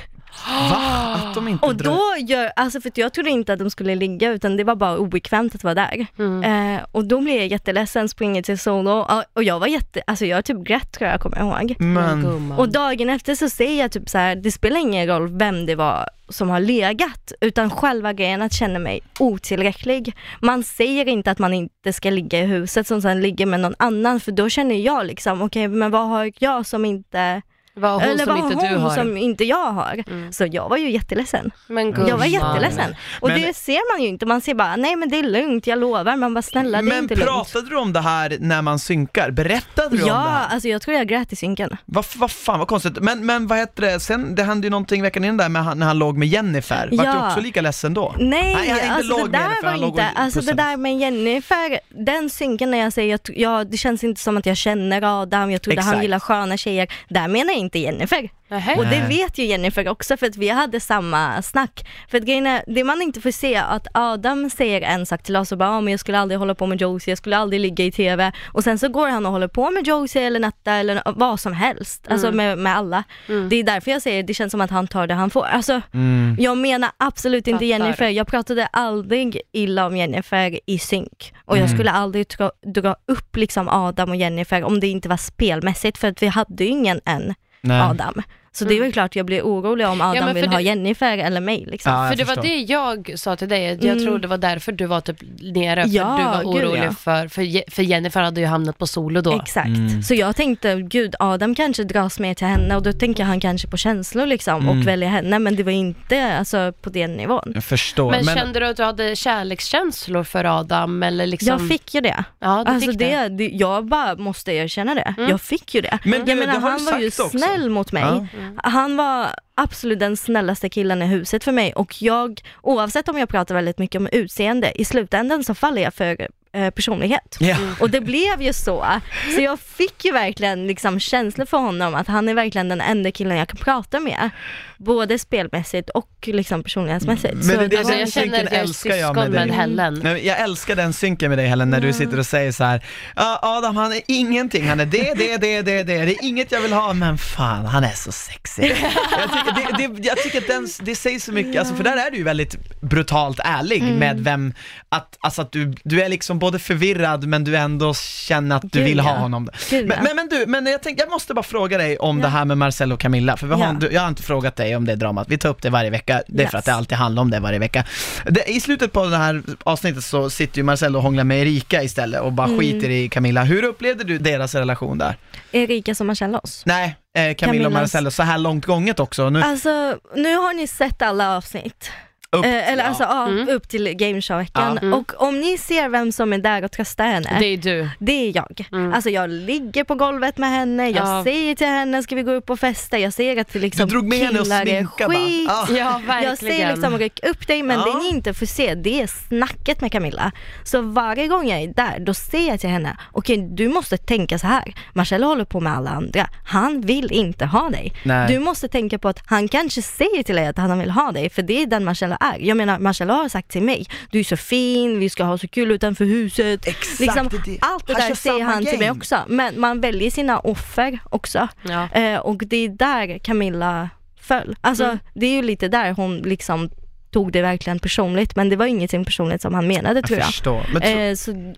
Va? Att de inte Och då gör, alltså för jag trodde inte att de skulle ligga utan det var bara obekvämt att vara där. Mm. Eh, och då blev jag jätteledsen, springer till solo och, jag var jätte, alltså jag typ grät tror jag kommer ihåg. Men. Och dagen efter så säger jag typ så här, det spelar ingen roll vem det var som har legat, utan själva grejen att känna mig otillräcklig. Man säger inte att man inte ska ligga i huset som sen ligger med någon annan, för då känner jag liksom, okej men vad har jag som inte, vad har hon eller som vad har inte hon du har? som inte jag har? Mm. Så jag var ju jätteledsen. Men Jag var jätteledsen. Och Men- det ser man ju inte, man ser bara, nej men det är lugnt, jag lovar, man bara snälla det är men inte lugnt. pratade du om det här när man synkar? Berättade du om det Ja, alltså jag tror jag grät i synken. Vad vad fan vad konstigt, men, men vad heter det, sen, det hände ju någonting veckan innan där med han, när han låg med Jennifer, vart du Ja. också lika ledsen då? Nej, Nej, han inte alltså låg det med där det, för var han inte, alltså det där med Jennifer, den synken när jag säger att ja, det känns inte som att jag känner Adam, jag trodde han Exakt. gillar sköna tjejer, där menar jag inte Jennifer. Nähä. Och det vet ju Jennifer också för att vi hade samma snack. För att grejen är, det man inte får se att Adam säger en sak till oss och bara, "Ja, men jag skulle aldrig hålla på med Josie, jag skulle aldrig ligga i TV. Och sen så går han och håller på med Josie eller Natta eller vad som helst, alltså Mm. med, med alla. Det är därför jag säger, det känns som att han tar det han får. Alltså, Mm. jag menar absolut inte Fattar. Jennifer, jag pratade aldrig illa om Jennifer i synk. Och jag Mm. skulle aldrig dra, dra upp liksom Adam och Jennifer om det inte var spelmässigt, för att vi hade ju ingen än Nej. Adam. Så det är väl klart jag blir orolig om Adam Mm. för vill ha det- Jennifer eller mig liksom. Ja, För det var förstår. det jag sa till dig, jag Mm. tror det var därför du var typ nere, för Ja, du var gud, orolig ja. för, för, för Jennifer hade ju hamnat på solo då. Exakt. Mm. Så jag tänkte, gud Adam kanske dras mer till henne och då tänker han kanske på känslor liksom Mm. och väljer henne men det var inte alltså, på den nivån. Jag förstår. Men, Men, kände du att du hade kärlekskänslor för Adam eller liksom? Jag fick ju det. ja, du Alltså fick det, det, jag bara måste erkänna det. Mm. Jag fick ju det. Men du, jag menar han var ju också. snäll mot mig. Mm. Han var absolut den snällaste killen i huset för mig och jag, oavsett om jag pratar väldigt mycket om utseende, i slutändan så faller jag för personlighet. Ja. Och det blev ju så. Så jag fick ju verkligen liksom känslor för honom att han är verkligen den enda killen jag kan prata med. Både spelmässigt och liksom personlighetsmässigt. Men det- det- Alltså, Den jag känner att jag älskar jag med med, dig. Helen. Nej, jag älskar den synken med dig Helen, när du sitter och säger så här. Ja Adam han är ingenting, han är det, det, det, det, det, det är inget jag vill ha, men fan han är så sexig. Jag tycker, det, det, jag tycker att den, det säger så mycket, alltså, för där är du ju väldigt brutalt ärlig Mm. med vem, att, alltså att du, du är liksom både förvirrad men du ändå känner att du Gud, vill ha ja. honom. Gud, Men, ja. men, men du, men jag, tänkte, jag måste bara fråga dig om Ja. det här med Marcel och Camilla, för vi har, du, jag har inte frågat dig om det dramat, vi tar upp det varje vecka, det är för Yes. att det alltid handlar om det varje vecka. Det, I slutet på det här avsnittet så sitter ju Marcel och hånglar med Erika istället och bara Mm. skiter i Camilla. Hur upplevde du deras relation där? Erika som Marcella oss. Nej, eh, Camilla och Camillas- Marcel, så här långt gånget också. Nu, Alltså, nu har ni sett alla avsnitt. Upp, Eh, eller ja. alltså ja, Mm. upp till gameshow-veckan. Ja. Mm. Och om ni ser vem som är där och tröstar henne, Det är du. det är jag. Mm. Alltså jag ligger på golvet med henne, jag Ja. säger till henne, ska vi gå upp och festa? Jag ser att det liksom Du drog med henne och sminka skit. Ja. Ja, verkligen. Jag säger liksom ryck upp dig men Ja. det ni inte får se det är snacket med Camilla. Så varje gång jag är där då säger jag till henne, okej du måste tänka så här. Marcel håller på med alla andra, han vill inte ha dig. Nej. Du måste tänka på att han kanske säger till dig att han vill ha dig för det är den Marcella är. Jag menar Marcella har sagt till mig, du är så fin, vi ska ha så kul utanför huset. Exakt, liksom, det- allt det han där säger han till mig game. också. Men man väljer sina offer också. Ja. Eh, och det är där Camilla föll. Alltså Mm. det är ju lite där hon liksom tog det verkligen personligt men det var ingenting personligt som han menade tror jag jag. förstår. Men tro, Eh, så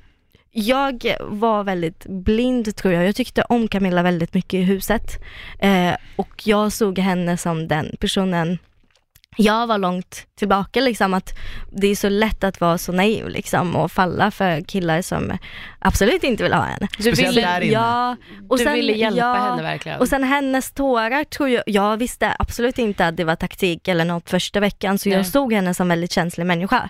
jag var väldigt blind tror jag. Jag tyckte om Camilla väldigt mycket i huset. Eh, och jag såg henne som den personen jag var långt tillbaka liksom att det är så lätt att vara så naiv liksom och falla för killar som absolut inte vill ha henne. Du ville, där inne. Ja, och du sen, ville hjälpa ja, henne verkligen. och sen hennes tårar tror jag, jag visste absolut inte att det var taktik eller något första veckan så Nej. jag såg henne som väldigt känslig människa.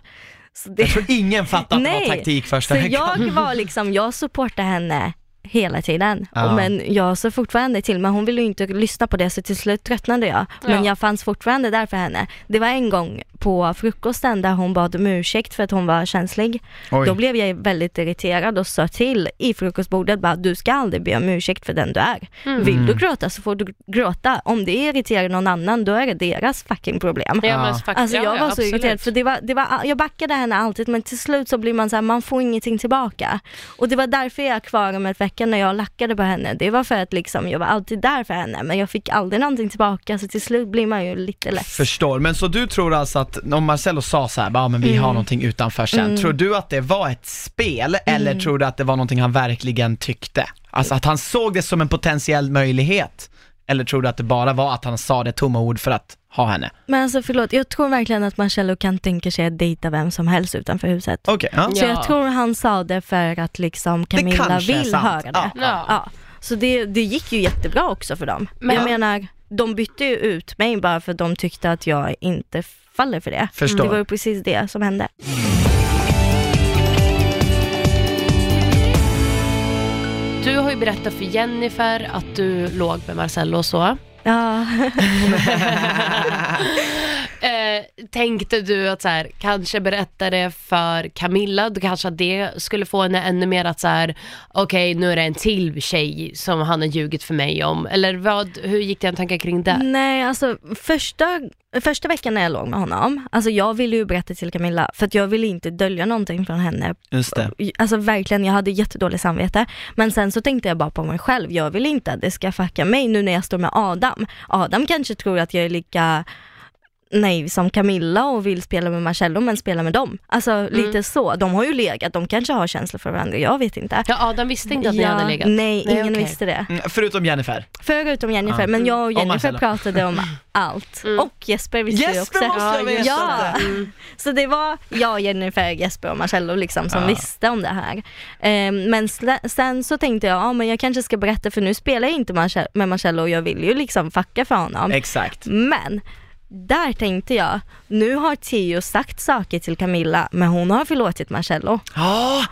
Så, det, jag tror ingen fattade att det var taktik första så veckan. jag var liksom, jag supportade henne hela tiden. Ja. Men jag såg fortfarande till, men hon ville ju inte lyssna på det så till slut tröttnade jag. Men Ja. jag fanns fortfarande där för henne. Det var en gång på frukosten där hon bad om ursäkt för att hon var känslig. Oj. Då blev jag väldigt irriterad och sa till i frukostbordet bara, du ska aldrig be om ursäkt för den du är. Mm. Vill du gråta så får du gråta. Om det irriterar någon annan, då är det deras fucking problem. Ja, men Alltså ja, jag ja, var så absolut. irriterad för det var, det var, jag backade henne alltid men till slut så blir man så här, man får ingenting tillbaka. Och det var därför jag är kvar om ett vecka när jag lackade på henne. Det var för att liksom, jag var alltid där för henne men jag fick aldrig någonting tillbaka så till slut blir man ju lite less. Förstår, men så du tror alltså att om Marcello sa så här, ja men vi Mm. har någonting utanför sen, tror du att det var ett spel eller Mm. tror du att det var någonting han verkligen tyckte? Alltså att han såg det som en potentiell möjlighet? Eller tror du att det bara var att han sa det tomma ord för att ha henne? Men alltså förlåt, jag tror verkligen att Marcello kan tänka sig att dejta vem som helst utanför huset. Okej, ja. Så Ja. jag tror han sa det för att liksom Camilla vill sant. höra det. Ja. Ja. Ja, så det, det gick ju jättebra också för dem. Men- jag menar, de bytte ju ut mig bara för att de tyckte att jag inte faller för det. Förstår. Det var ju precis det som hände. Du har ju berättat för Jennifer att du låg med Marcello och så. Ja, Eh, tänkte du att så här, kanske berätta det för Camilla, då kanske att det skulle få henne ännu mer att så här, okej nu är det en till tjej som han har ljugit för mig om, eller vad, hur gick att tänka kring det? Nej, alltså första, första veckan när jag låg med honom, alltså jag ville ju berätta till Camilla för att jag ville inte dölja någonting från henne. Just det. Alltså verkligen, jag hade jättedåligt samvete. Men sen så tänkte jag bara på mig själv, jag vill inte att det ska fucka mig nu när jag står med Adam. Adam. Kanske tror att jag är lika naiv som Camilla och vill spela med Marcello men spela med dem. Alltså lite så. De har ju legat, de kanske har känslor för varandra, jag vet inte. Ja, Adam visste inte att ni Ja, hade legat. Nej, ingen okej. visste det. Mm, Förutom Jennifer. Förutom Jennifer, Ja. men jag och Och Jennifer Marcello. pratade om allt. Mm. Och Jesper visste ju Jesper också. måste ha vetat ja. det. Så det var jag, Jennifer, Jesper och Marcello liksom som Ja. visste om det här. Ehm, men sen så tänkte jag, ja men jag kanske ska berätta för nu spelar jag inte Marce- med Marcello och jag vill ju liksom fucka för honom. Exakt. Men där tänkte jag, nu har Tio sagt saker till Camilla men hon har förlåtit Marcello. Ja,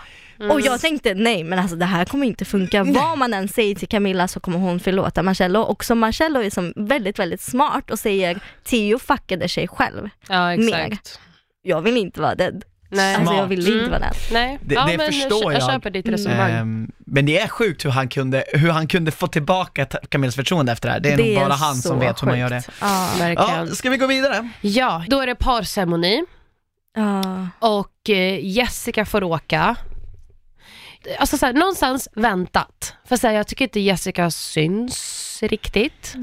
Och jag tänkte nej men alltså det här kommer inte funka. Vad man än säger till Camilla så kommer hon förlåta Marcello. Och som Marcello är som väldigt väldigt smart och säger Tio fuckade sig själv. Ja, exakt. Mer. Jag vill inte vara den. Nej. Alltså jag Smart. vill inte Mm. vara den. Nej, Det- ja, det men förstår jag. jag. köper ditt resonemang. Ehm, men det är sjukt hur han kunde, hur han kunde få tillbaka Camillas förtroende efter det här. Det är nog bara han så som vet hur man gör det. sjukt. Ja. Verkligen. Ja, ska vi gå vidare? Ja, då är det parceremoni Ja. och eh, Jessica får åka. Alltså så här, någonstans väntat. För så här, jag tycker inte Jessica syns riktigt.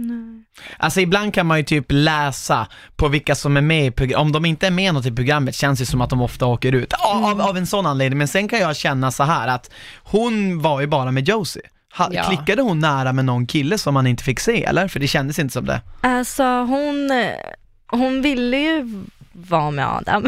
Alltså ibland kan man ju typ läsa på vilka som är med i programmet, om de inte är med något i programmet känns det som att de ofta åker ut, av, av, av en sån anledning. Men sen kan jag känna så här att hon var ju bara med Josie. Ha, Ja. Klickade hon nära med någon kille som man inte fick se eller? För det kändes inte som det. Alltså hon, hon ville ju vara med Adam.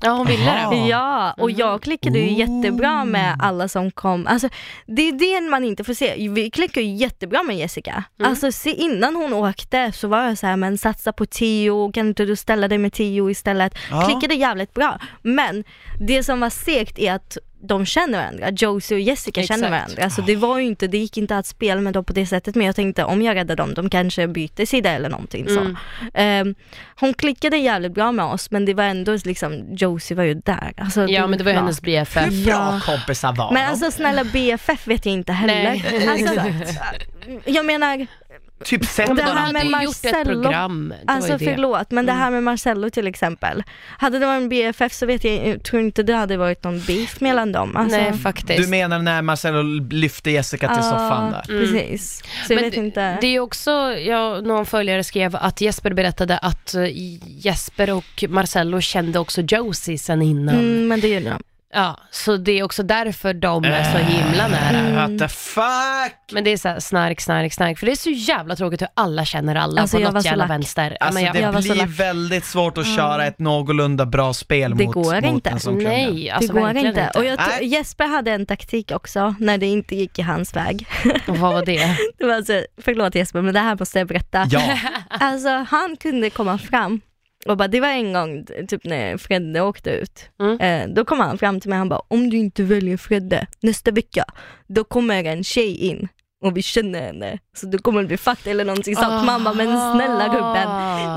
Ja, hon ville det. Ja, och jag klickade ju jättebra med alla som kom. Alltså, det är det man inte får se. Vi klickade ju jättebra med Jessica. Mm. Alltså se, innan hon åkte så var jag så här, men satsa på Tio, kan inte du ställa dig med Tio istället? Ja. Klickade jävligt bra. Men det som var segt är att de känner varandra, Josie och Jessica Exakt. känner varandra. Så det var ju inte, det gick inte att spela med dem på det sättet men jag tänkte om jag räddar dem, de kanske byter sida eller någonting så. Mm. Ehm, hon klickade jävligt bra med oss men det var ändå liksom, Josie var ju där. Alltså, Ja, men det var ju hennes BFF. Hur bra Ja. kompisar var Men alltså snälla BFF vet jag inte heller. Nej. Alltså, jag menar, Typ sett Det de här med ju gjort ett Marcello- program. Det alltså det. förlåt men det Mm. här med Marcello till exempel. Hade det varit en BFF så vet jag, jag tror inte det hade varit någon beef mellan dem. Alltså, Nej, faktiskt. Du menar när Marcello lyfte Jessica till ja, soffan där? Mm. Precis. Så jag Men vet inte. Det är också, ja, någon följare skrev att Jesper berättade att eh, Jesper och Marcello kände också Josie sen innan. Mm, men det gjorde de. Ja, så det är också därför de är så himla nära. Mm. What the fuck? Men det är så här snark, snark, snark. För det är så jävla tråkigt hur alla känner alla Alltså, på jag något var så jävla lack. vänster. Ja, Alltså men jag, det jag var så blir lack. väldigt svårt att köra ett någorlunda bra spel Det mot, går mot inte. en sån kungen. nej, alltså det går verkligen inte. inte. Och jag tror- Nej. Jesper hade en taktik också när det inte gick i hans väg. Och vad var det? Det var alltså, förlåt Jesper men det här måste jag berätta. Ja, Alltså han kunde komma fram och bara, det var en gång typ när Fredde åkte ut. Mm. Eh, då kom han fram till mig han bara, om du inte väljer Fredde nästa vecka, då kommer en tjej in och vi känner henne. Så då kommer bli fucked eller någonting sånt. Man bara, men snälla gubben,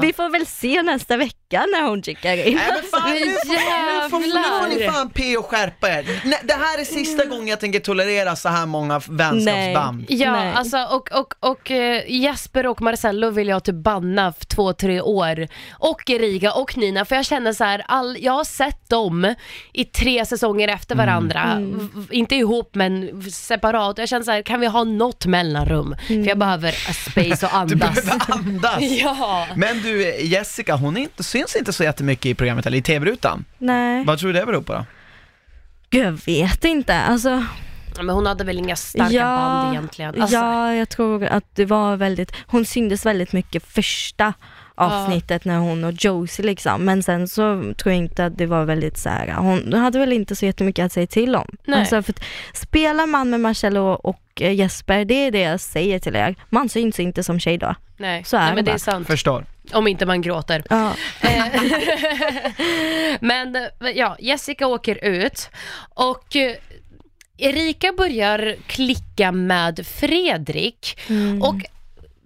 vi får väl se nästa vecka när hon checkar in. Nej men fan, nu får, nu, får, nu får ni fan P och skärpa er. Nej, det här är sista gången jag tänker tolerera så här många vänskapsband. Ja, Nej. alltså och, och, och eh, Jesper och Marcello vill jag typ banna för två, tre år. Och Erika och Nina, för jag känner så här, all, jag har sett dem i tre säsonger efter varandra. V- v- Inte ihop men separat. Jag känner så här, kan vi ha något mellanrum? För jag behöver a space och Du andas. behöver andas. ja. Men du Jessica, hon är inte, syns inte så jättemycket i programmet eller i tv-rutan. Nej, Vad tror du det beror på då? Gud, jag vet inte. Alltså, Men hon hade väl inga starka Ja, band egentligen. Alltså, ja, jag tror att det var väldigt, hon syntes väldigt mycket första avsnittet när hon och Josie liksom, men sen så tror jag inte att det var väldigt så här. hon hade väl inte så jättemycket att säga till om. Nej. Alltså, för att spelar man med Marcello och eh, Jesper, det är det jag säger till er, man syns inte som tjej då. Nej, Så är Nej det men det är sant. Förstår. Om inte man gråter. Ja. Eh, Men eh, ja, Jessica åker ut och Erika börjar klicka med Fredrik Mm. och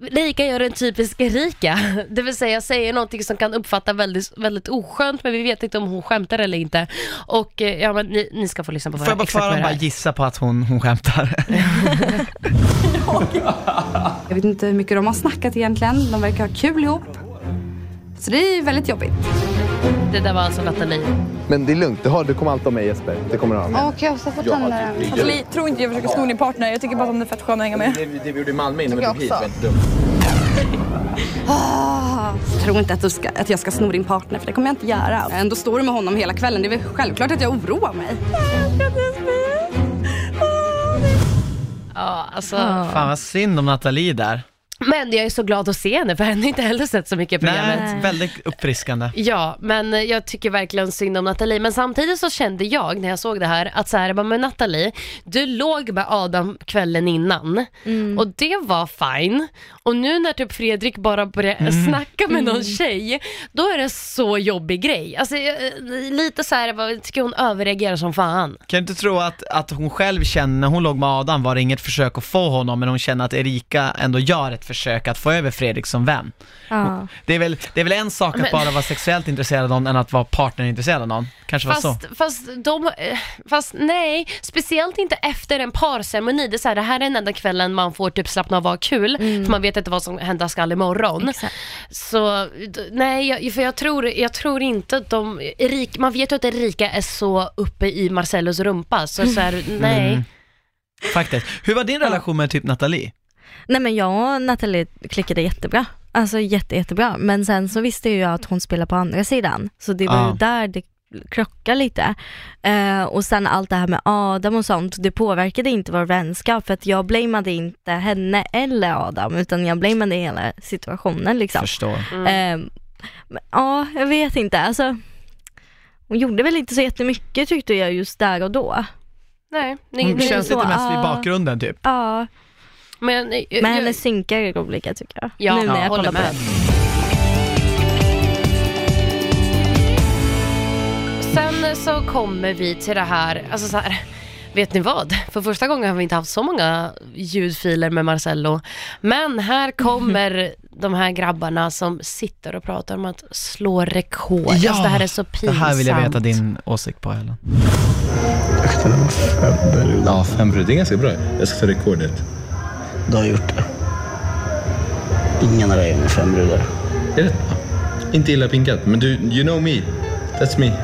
Rika gör en typisk Erika, det vill säga säger någonting som kan uppfatta väldigt, väldigt oskönt men vi vet inte om hon skämtar eller inte. Och eh, ja, men ni, ni ska få lyssna på Får jag bara exakt vad bara gissa på att hon, hon skämtar? Jag vet inte hur mycket de har snackat egentligen. De verkar ha kul ihop. Så det är väldigt jobbigt. Det där var alltså Nathalie. Men det är lugnt, du, har, du kommer alltid ha mig Jesper. Det kommer du ha. Okej, jag ska få tänderna. Alltså, li- tro inte jag försöker sno din partner. Jag tycker bara att de är fett sköna att hänga med. Det, det vi gjorde i Malmö innan vi tog hit var inte dumt. Tro inte att, du ska, att jag ska sno din partner, för det kommer jag inte göra. Ändå står du med honom hela kvällen. Det är väl självklart att jag oroar mig. Ja, alltså. Fan vad synd om Nathalie där. Men jag är så glad att se henne för henne har inte heller sett så mycket i programmet. Nej, väldigt uppfriskande. Ja, men jag tycker verkligen synd om Nathalie. Men samtidigt så kände jag när jag såg det här att så här, bara, men Nathalie, du låg med Adam kvällen innan och det var fine. Och nu när typ Fredrik bara börjar snacka med någon tjej, då är det så jobbig grej. Alltså jag- lite så här, jag tycker hon överreagerar som fan. Kan du inte tro att, att hon själv känner, när hon låg med Adam var det inget försök att få honom, men hon känner att Erika ändå gör ett försök att få över Fredrik som vän. Ja. Det är väl, det är väl en sak att Men- bara vara sexuellt intresserad av någon än att vara partnerintresserad av någon. Kanske var så. Fast, fast, de, eh, fast nej, speciellt inte efter en parceremoni. Det, är så här, det här är den enda kvällen man får typ slappna av och ha kul, för man vet inte vad som hända skall imorgon. Exakt. Så d- nej, jag, för jag tror, jag tror inte att de, Erik, man vet ju att Erika är så uppe i Marcellos rumpa, så, så här, nej. Mm. Faktiskt. Hur var din relation med typ Nathalie? Nej men jag och Nathalie klickade jättebra. Alltså jätte, jättebra. Men sen så visste jag ju att hon spelar på andra sidan. Så det var Ja. ju där det krockade lite. Eh, och sen allt det här med Adam och sånt, det påverkade inte vår vänskap för att jag blameade inte henne eller Adam utan jag blameade hela situationen liksom. Förstår. Mm. Eh, men, ja, jag vet inte. Alltså, hon gjorde väl inte så jättemycket tyckte jag just där och då. nej, Hon nej. känns så, lite mest i bakgrunden typ. Ja, Men, eh, men jag- hennes synkar är roliga tycker jag. Ja, nu när ja, jag håller kollar på med. det. Sen så kommer vi till det här, alltså så här, vet ni vad? För första gången har vi inte haft så många ljudfiler med Marcello. Men här kommer de här grabbarna som sitter och pratar om att slå rekord. Ja, alltså det här är så Det pinsamt. här vill jag veta din åsikt på Ellen. Ja, fem brud. Det är ganska bra. Jag ska ta rekordet. Du har gjort det. Ingen har legat med fem brudar. Det är rätt bra. Inte illa pinkat, men du, you know me. That's me.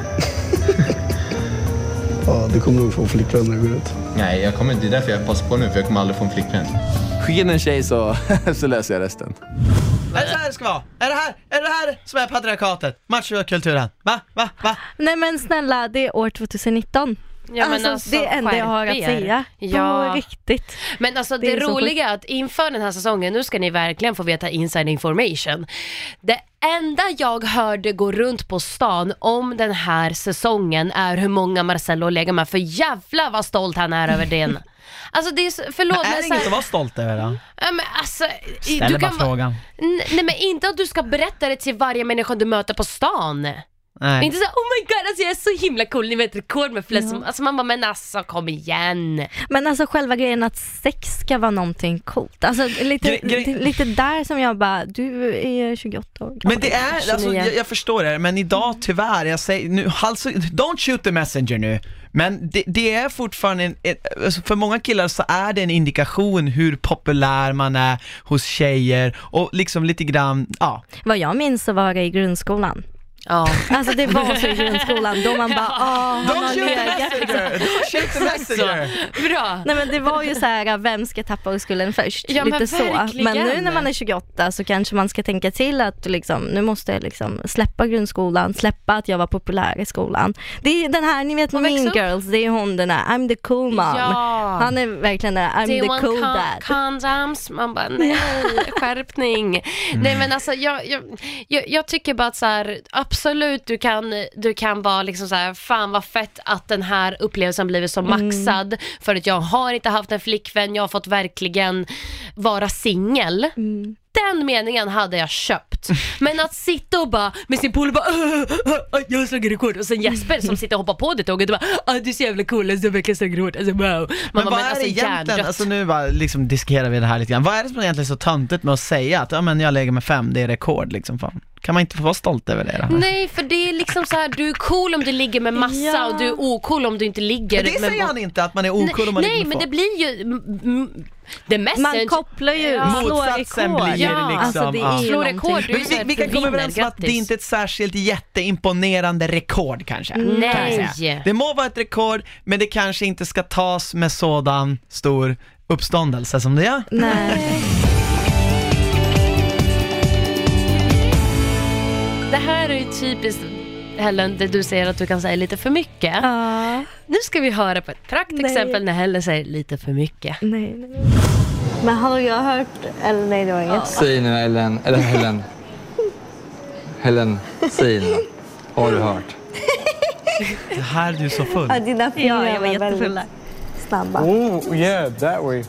Ja, du kommer nog få flickvän när du går ut. Nej, jag kommer inte. Det är därför jag passar på nu, för jag kommer aldrig få en flickvän. Skicka in en tjej så, så löser jag resten. Är det så här det ska vara? Är det här, är det här som är patriarkatet? Machokulturen? Va? Va? Va? Nej men snälla, det är år 2019. Ja, alltså, alltså, det är det enda jag har att säga. Ja. På riktigt. Men alltså Det det, roliga är att inför den här säsongen, nu ska ni verkligen få veta inside information. Det enda jag hörde gå runt på stan om den här säsongen är hur många Marcello lägger med, för jävla vad stolt han är över den. Alltså det är, så- förlåt Men är det så här- inget att vara stolt över då? Ja, men alltså, Ställer bara vara- frågan. Nej men inte att du ska berätta det till varje människa du möter på stan. Nej. Inte så oh my god alltså jag är så himla cool, ni vet rekord med flest som, alltså man bara men alltså kom igen. Men alltså själva grejen att sex ska vara någonting coolt. Alltså lite, Gre- gre- lite, där som jag bara, du är 28 år gammal. Men det är, alltså, 29. jag, jag förstår det, men idag tyvärr, jag säger nu, alltså, don't shoot the messenger nu. Men det, det är fortfarande, en, alltså, för många killar så är det en indikation hur populär man är hos tjejer och liksom lite grann, ja. Vad jag minns så var det i grundskolan. Ja. Alltså det var så i grundskolan då man bara, åh, han Don't har shoot the legat liksom. messenger! Don't shoot the messenger! Bra. Nej men det var ju så här, vem ska tappa oskulden först? Ja, Lite men så. verkligen. Men nu när man är 28 så kanske man ska tänka till att liksom, nu måste jag liksom släppa grundskolan, släppa att jag var populär i skolan. Det är den här, ni vet Och växa Mean upp. Girls, det är hon den här, I'm the cool mom. Ja. Han är verkligen den här, I'm Do you the want cool con- dad. condoms? Man bara nej, skärpning. Nej men alltså jag, jag, jag, jag tycker bara att så här, absolut du kan, du kan vara liksom så här, fan vad fett att den här upplevelsen blivit så maxad för att jag har inte haft en flickvän, jag har fått verkligen vara singel. Mm. Den meningen hade jag köpt. Ut. Men att sitta och bara med sin polare bara "Åh, åh, åh, jag har slagit rekord och sen Jesper som sitter och hoppar på det tåget och bara "Ah, du är så jävla cool, alltså, jag har verkligen slagit rekord, alltså wow. Man Men bara, vad men är alltså det egentligen, alltså nu bara liksom diskerar vi det här lite grann. Vad är det som är egentligen så töntigt med att säga att ja men jag lägger med fem, det är rekord liksom fan. Kan man inte få vara stolt över det? Då? Nej, för det är liksom så här, du är cool om du ligger med massa Ja. och du är ocool om du inte ligger Men det med säger han inte, att man är ocool om man Nej, ligger med men få. det blir ju, mest Man kopplar ju, Ja. slår Motsatsen rekord. blir det Ja, liksom, alltså det är ju Slå någonting. rekord, är Men vi, vi kan komma överens om att det grattis. inte är ett särskilt jätteimponerande rekord kanske. kan Nej. säga. Det må vara ett rekord, men det kanske inte ska tas med sådan stor uppståndelse som det gör. Nej. Det här är ju typiskt Helen, det du säger att du kan säga lite för mycket. Ja. Nu ska vi höra på ett praktexempel när Helen säger lite för mycket. Nej, nej. Men har jag hört, eller nej det var inget. Säg nu Ellen, eller Helen. Helen, säg nu. Har du hört? Det här är du så full. Ja, dina fingrar Ja, jag var var jättefulla. snabba. Oh, yeah, that way.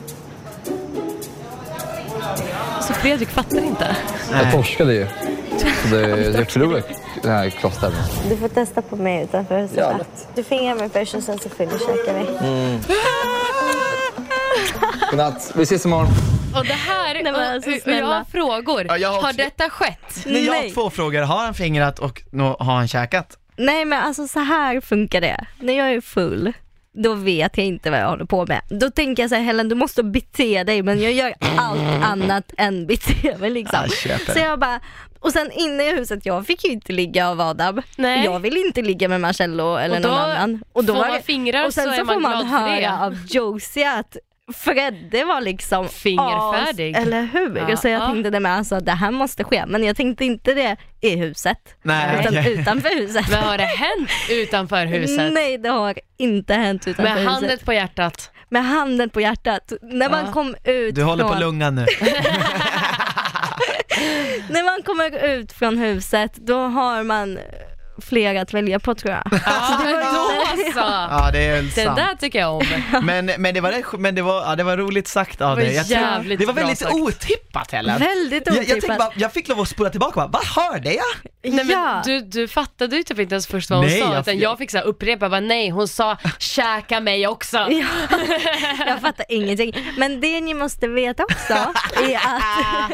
Så Fredrik fattar inte. Jag torskade ju. Så det, jag förlorade den här klosstävlingen. Du får testa på mig utanför huset. Ja. Du fingrar mig först och sen så fyllkäkar vi. Mm. Godnatt. Vi ses imorgon. Och det här, Nej, men alltså, och, och jag har frågor. Ja, jag har har detta skett? Nej, jag har två frågor. Har han fingrat och har han käkat? Nej men alltså så här funkar det. När jag är full, då vet jag inte vad jag håller på med. Då tänker jag så här, Helen du måste bete dig men jag gör allt annat än bete mig liksom. Ja, köper. Så jag bara, och sen inne i huset, jag fick ju inte ligga av Adam. Nej. Jag vill inte ligga med Marcello eller Och då någon annan. får var man det- fingrar och sen så så, är man får man höra av Josie att Fredde var liksom Fingerfärdig. as, eller hur? Ja, så jag ja. tänkte det med alltså, det här måste ske, men jag tänkte inte det i huset. Nej, utan okej. utanför huset. Men har det hänt utanför huset? Nej det har inte hänt utanför Med huset. handen på hjärtat? Med handen på hjärtat. När man Ja. kom ut Du håller på från, lungan nu. När man kommer ut från huset då har man flera att välja på tror jag. Ja, men då så! Ja, det är Den sant. där tycker jag om. Men, men, det, var, rätt- men det, var, ja, det var roligt sagt av Det var dig. Jag tror- jävligt det var bra väldigt sagt. otippat Helen. Väldigt Jag, jag, tänkte otippat. bara, jag fick lov att spola tillbaka och bara, vad hörde jag? Nej, men Ja. du, du fattade ju typ inte ens först vad hon Nej, sa, jag- utan jag fick så här upprepa, bara, nej hon sa käka mig också. Ja, jag fattar ingenting. Men det ni måste veta också är att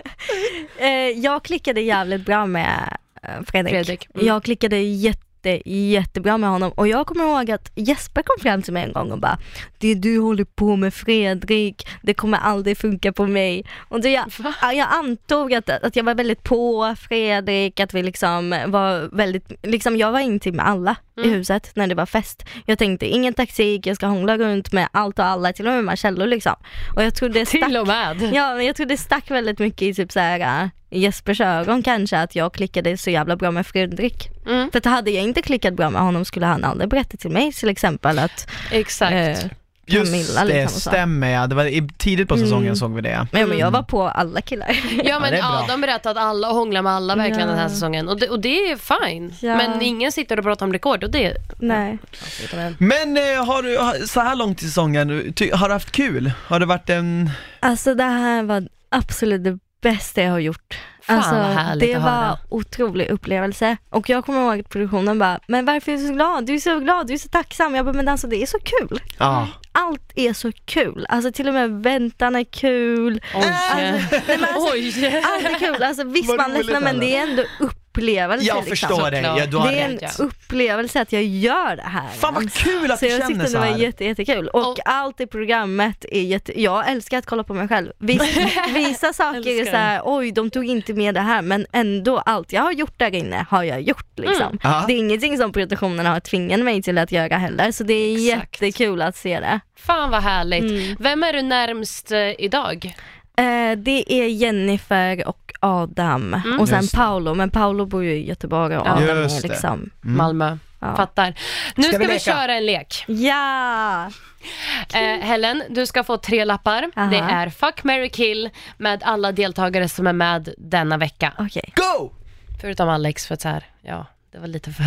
eh, jag klickade jävligt bra med Fredrik. Fredrik, mm. Jag klickade jätte jättebra med honom och jag kommer ihåg att Jesper kom fram till mig en gång och bara Det du håller på med Fredrik, det kommer aldrig funka på mig. Och jag, jag antog att, att jag var väldigt på Fredrik, att vi liksom var väldigt, liksom jag var intim med alla i Mm. huset när det var fest. Jag tänkte ingen taktik, jag ska hångla runt med allt och alla, till och med Marcello liksom. Och jag trodde det stack, Till och med. ja, men jag tror det stack väldigt mycket i typ så här äh, Jespers ögon kanske att jag klickade så jävla bra med Fredrik. Mm. För att hade jag inte klickat bra med honom skulle han aldrig berätta till mig till exempel att Exakt. eh, Just Camilla det, liksom och så. stämmer ja. Det var i, tidigt på säsongen Mm. såg vi det. Men, men jag var på alla killar. Ja men det är bra. Adam berättade att alla hånglar med alla verkligen Ja. den här säsongen och det, och det är fine. Ja. Men ingen sitter och pratar om rekord och det... Nej. Men eh, har du, har- så här långt i säsongen, ty, har du haft kul? Har det varit en... Alltså det här var absolut det bästa jag har gjort. Fan, alltså, vad härligt det att var höra. otrolig upplevelse. Och jag kommer ihåg att produktionen bara, men varför är du så glad? Du är så glad, du är så tacksam. Jag bara, men alltså det är så kul. Ja. Allt är så kul. Alltså till och med väntan är kul. Oj. Alltså, nej, men alltså, Oj. allt är kul. Alltså visst man ledsnar men det är ändå upplevelse. Jag liksom. förstår dig, ja, du har Det är en rätt. upplevelse att jag gör det här. Fan vad kul att Så du jag känner tyckte så det var jätte, jättekul. Och, Och- allt i programmet är jätte, jag älskar att kolla på mig själv. Vis, vissa saker är så här, oj de tog inte med det här men ändå allt jag har gjort där inne har jag gjort liksom. Mm. Ja. Det är ingenting som produktionen har tvingat mig till att göra heller så det är Exakt. jättekul att se det. Fan vad härligt. Mm. Vem är du närmst eh, idag? Eh, det är Jennifer och Adam och sen. Paolo, men Paolo bor ju i Göteborg och Ja. Adam Just är liksom Mm. Malmö. Ja. Fattar. Nu Ska ska, vi vi, leka? köra en lek. Ja! Eh, Helen, du ska få tre lappar. Aha. Det är Fuck, marry, kill med alla deltagare som är med denna vecka. Okej. Go! Förutom Alex för att så här, ja, det var lite för...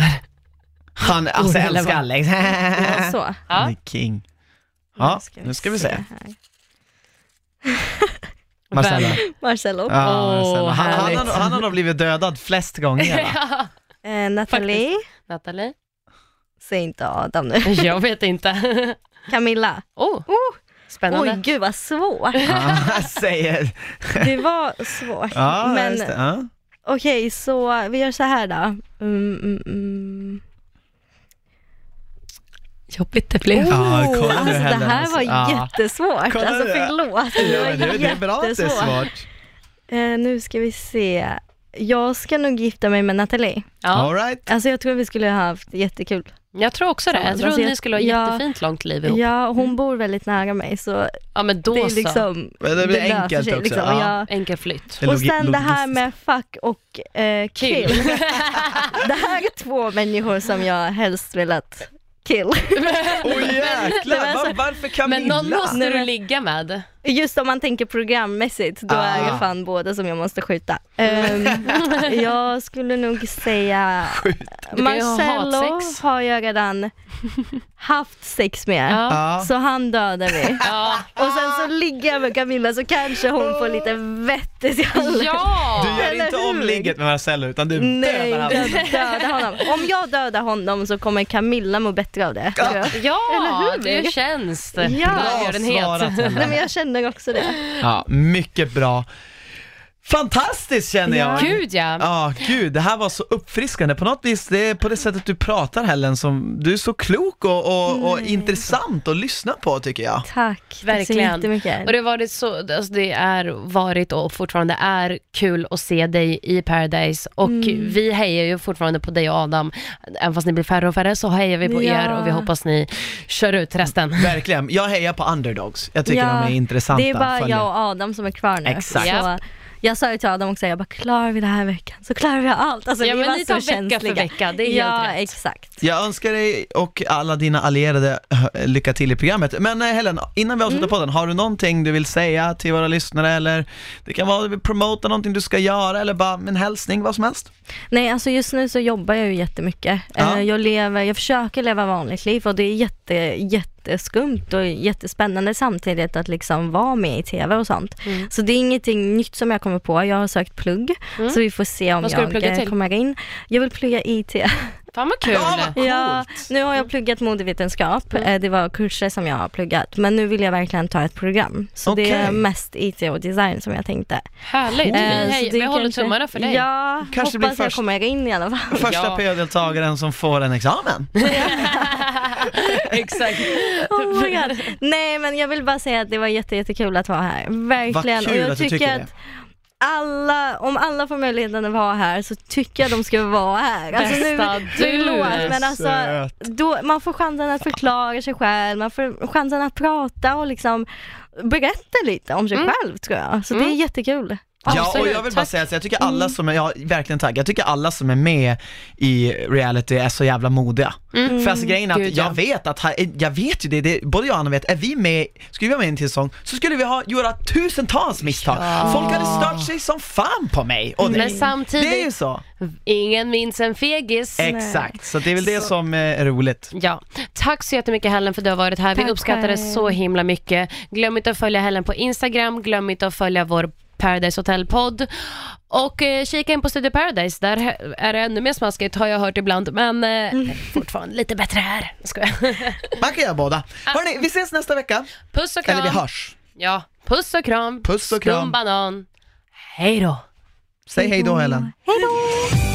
Han alltså, Oh, älskar Alex. Ja, så. Han är king. Ja, ska nu ska vi se. här. Marcella. Marcello. Ja, Marcella. han, han, har, han har nog blivit dödad flest gånger. va? Eh, Nathalie. Nathalie? Säg inte Adam nu. Jag vet inte. Camilla. Oh, spännande. Oj, gud vad svårt. Säger. Det var svårt. Ja, Men. Ja. okej, så vi gör så här då. Mm, mm, mm. Jobbigt det blev. Ja, kolla nu alltså, det Helen, här alltså. var Ja. jättesvårt. Kolla alltså förlåt. Det Ja, var det, det är bra att det är jättesvårt. svårt. Eh, nu ska vi se. Jag ska nog gifta mig med Nathalie. Ja, All right. Alltså jag tror vi skulle ha haft jättekul. jag tror också det. Jag tror Alltså, jag- ni skulle ha ja. jättefint långt liv ihop. Ja, hon bor väldigt nära mig så Ja, men då det är så. liksom, Men det blir löser enkelt sig, också, Liksom. ja. Ja. Enkel flytt. Det är Och logi- sen det här logistiskt. med fuck och eh, kill. Kill. det här är två människor som jag helst velat kill. Åh Nej, jäklar, men Var, varför Men Camilla? någon måste du men- ligga med. Just om man tänker programmässigt, då är Ah. det fan båda som jag måste skjuta. Ehm, jag skulle nog säga ju ha Marcello har jag redan haft sex med. Ja. Ja. Så han dödar vi. Ja. Och sen så ligger jag med Camilla så kanske hon får lite vett i skallen. ja. Du gör Eller inte hur? om ligget med Marcello utan du Nej, dödar honom. honom. Om jag dödar honom så kommer Camilla må bättre av det. Ja, Eller hur? det är tjänst. Ja. Bra svarat. Nej men jag känner också det. Ja, mycket bra. Fantastiskt känner jag! Gud ja. Ja, gud, det här var så uppfriskande. På något vis, det är på det sättet du pratar Helen, som, du är så klok och, och, och intressant att lyssna på tycker jag. Tack, tack så Verkligen. jättemycket. Och det, har varit så, alltså det är varit och fortfarande är kul att se dig i Paradise och Mm. vi hejar ju fortfarande på dig och Adam. Även fast ni blir färre och färre så hejar vi på Ja. er och vi hoppas ni kör ut resten. Verkligen, jag hejar på underdogs. Jag tycker Ja, de är intressanta. Det är bara att följa. jag och Adam som är kvar nu. Exakt. Så, jag sa ju till Adam också, jag bara klarar vi det här veckan så klarar vi allt. Alltså, Ja, vi men var ni så tar vecka för vecka, det är helt ja, rätt. exakt. Jag önskar dig och alla dina allierade lycka till i programmet. Men eh, Helen, innan vi avslutar Mm. podden, har du någonting du vill säga till våra lyssnare eller det kan vara att du vill promota någonting du ska göra eller bara en hälsning, vad som helst? Nej, alltså just nu så jobbar jag ju jättemycket. Ja. Eh, Jag, lever, jag försöker leva vanligt liv och det är jätte, jätteskumt och jättespännande samtidigt att liksom vara med i TV och sånt. Mm. Så det är ingenting nytt som jag kommer på. Jag har sökt plugg, Mm. så vi får se om Vad jag kommer in. Jag vill plugga IT. Fan vad kul. Ja, nu har jag pluggat modevetenskap. Eh, Det var kurser som jag har pluggat, men nu vill jag verkligen ta ett program. Så det är mest IT och design som jag tänkte. Härligt. Vi, så hej, vi håller kanske- tummarna för dig. Ja, Kanske blir hoppas jag först- kommer in i alla fall. Första Ja. PO-deltagaren som får en examen. Exakt. Oh my God. Nej men jag vill bara säga att det var jätte, jättekul att vara här. Verkligen. Vad kul och jag att du tycker att alla, om alla får möjligheten att vara här så tycker jag de ska vara här. Alltså nu, förlåt men alltså då, man får chansen att förklara sig själv, man får chansen att prata och liksom berätta lite om sig Mm. själv tror jag. Så det Mm. är jättekul. Ja, och jag vill bara säga att jag tycker alla som är, ja verkligen tack, jag tycker alla som är med i reality är så jävla modiga. Mm. För alltså grejen är Gud, att ja. jag vet att, jag vet ju det, det, både jag och Anna vet, är vi med, skulle vi vara med i en till säsong så skulle vi ha, göra tusentals misstag. Folk hade stört sig som fan på mig. Och det, Men samtidigt- det är ju så. Ingen minns en fegis. Exakt, så det är väl det som är roligt. Ja, tack så jättemycket Helen för att du har varit här. Vi Tack uppskattar det så himla mycket. Glöm inte att följa Helen på Instagram, glöm inte att följa vår Paradise Hotel-podd och eh, kika in på Studio Paradise, där är det ännu mer smaskigt har jag hört ibland, men eh, fortfarande lite bättre här. Ska jag. Man kan göra båda. Hörni, vi ses nästa vecka. Puss och kram. Eller vi hörs. Ja, puss och kram. Puss och kram. Skum banan. Hej då. Säg hej då Helen. Hej då!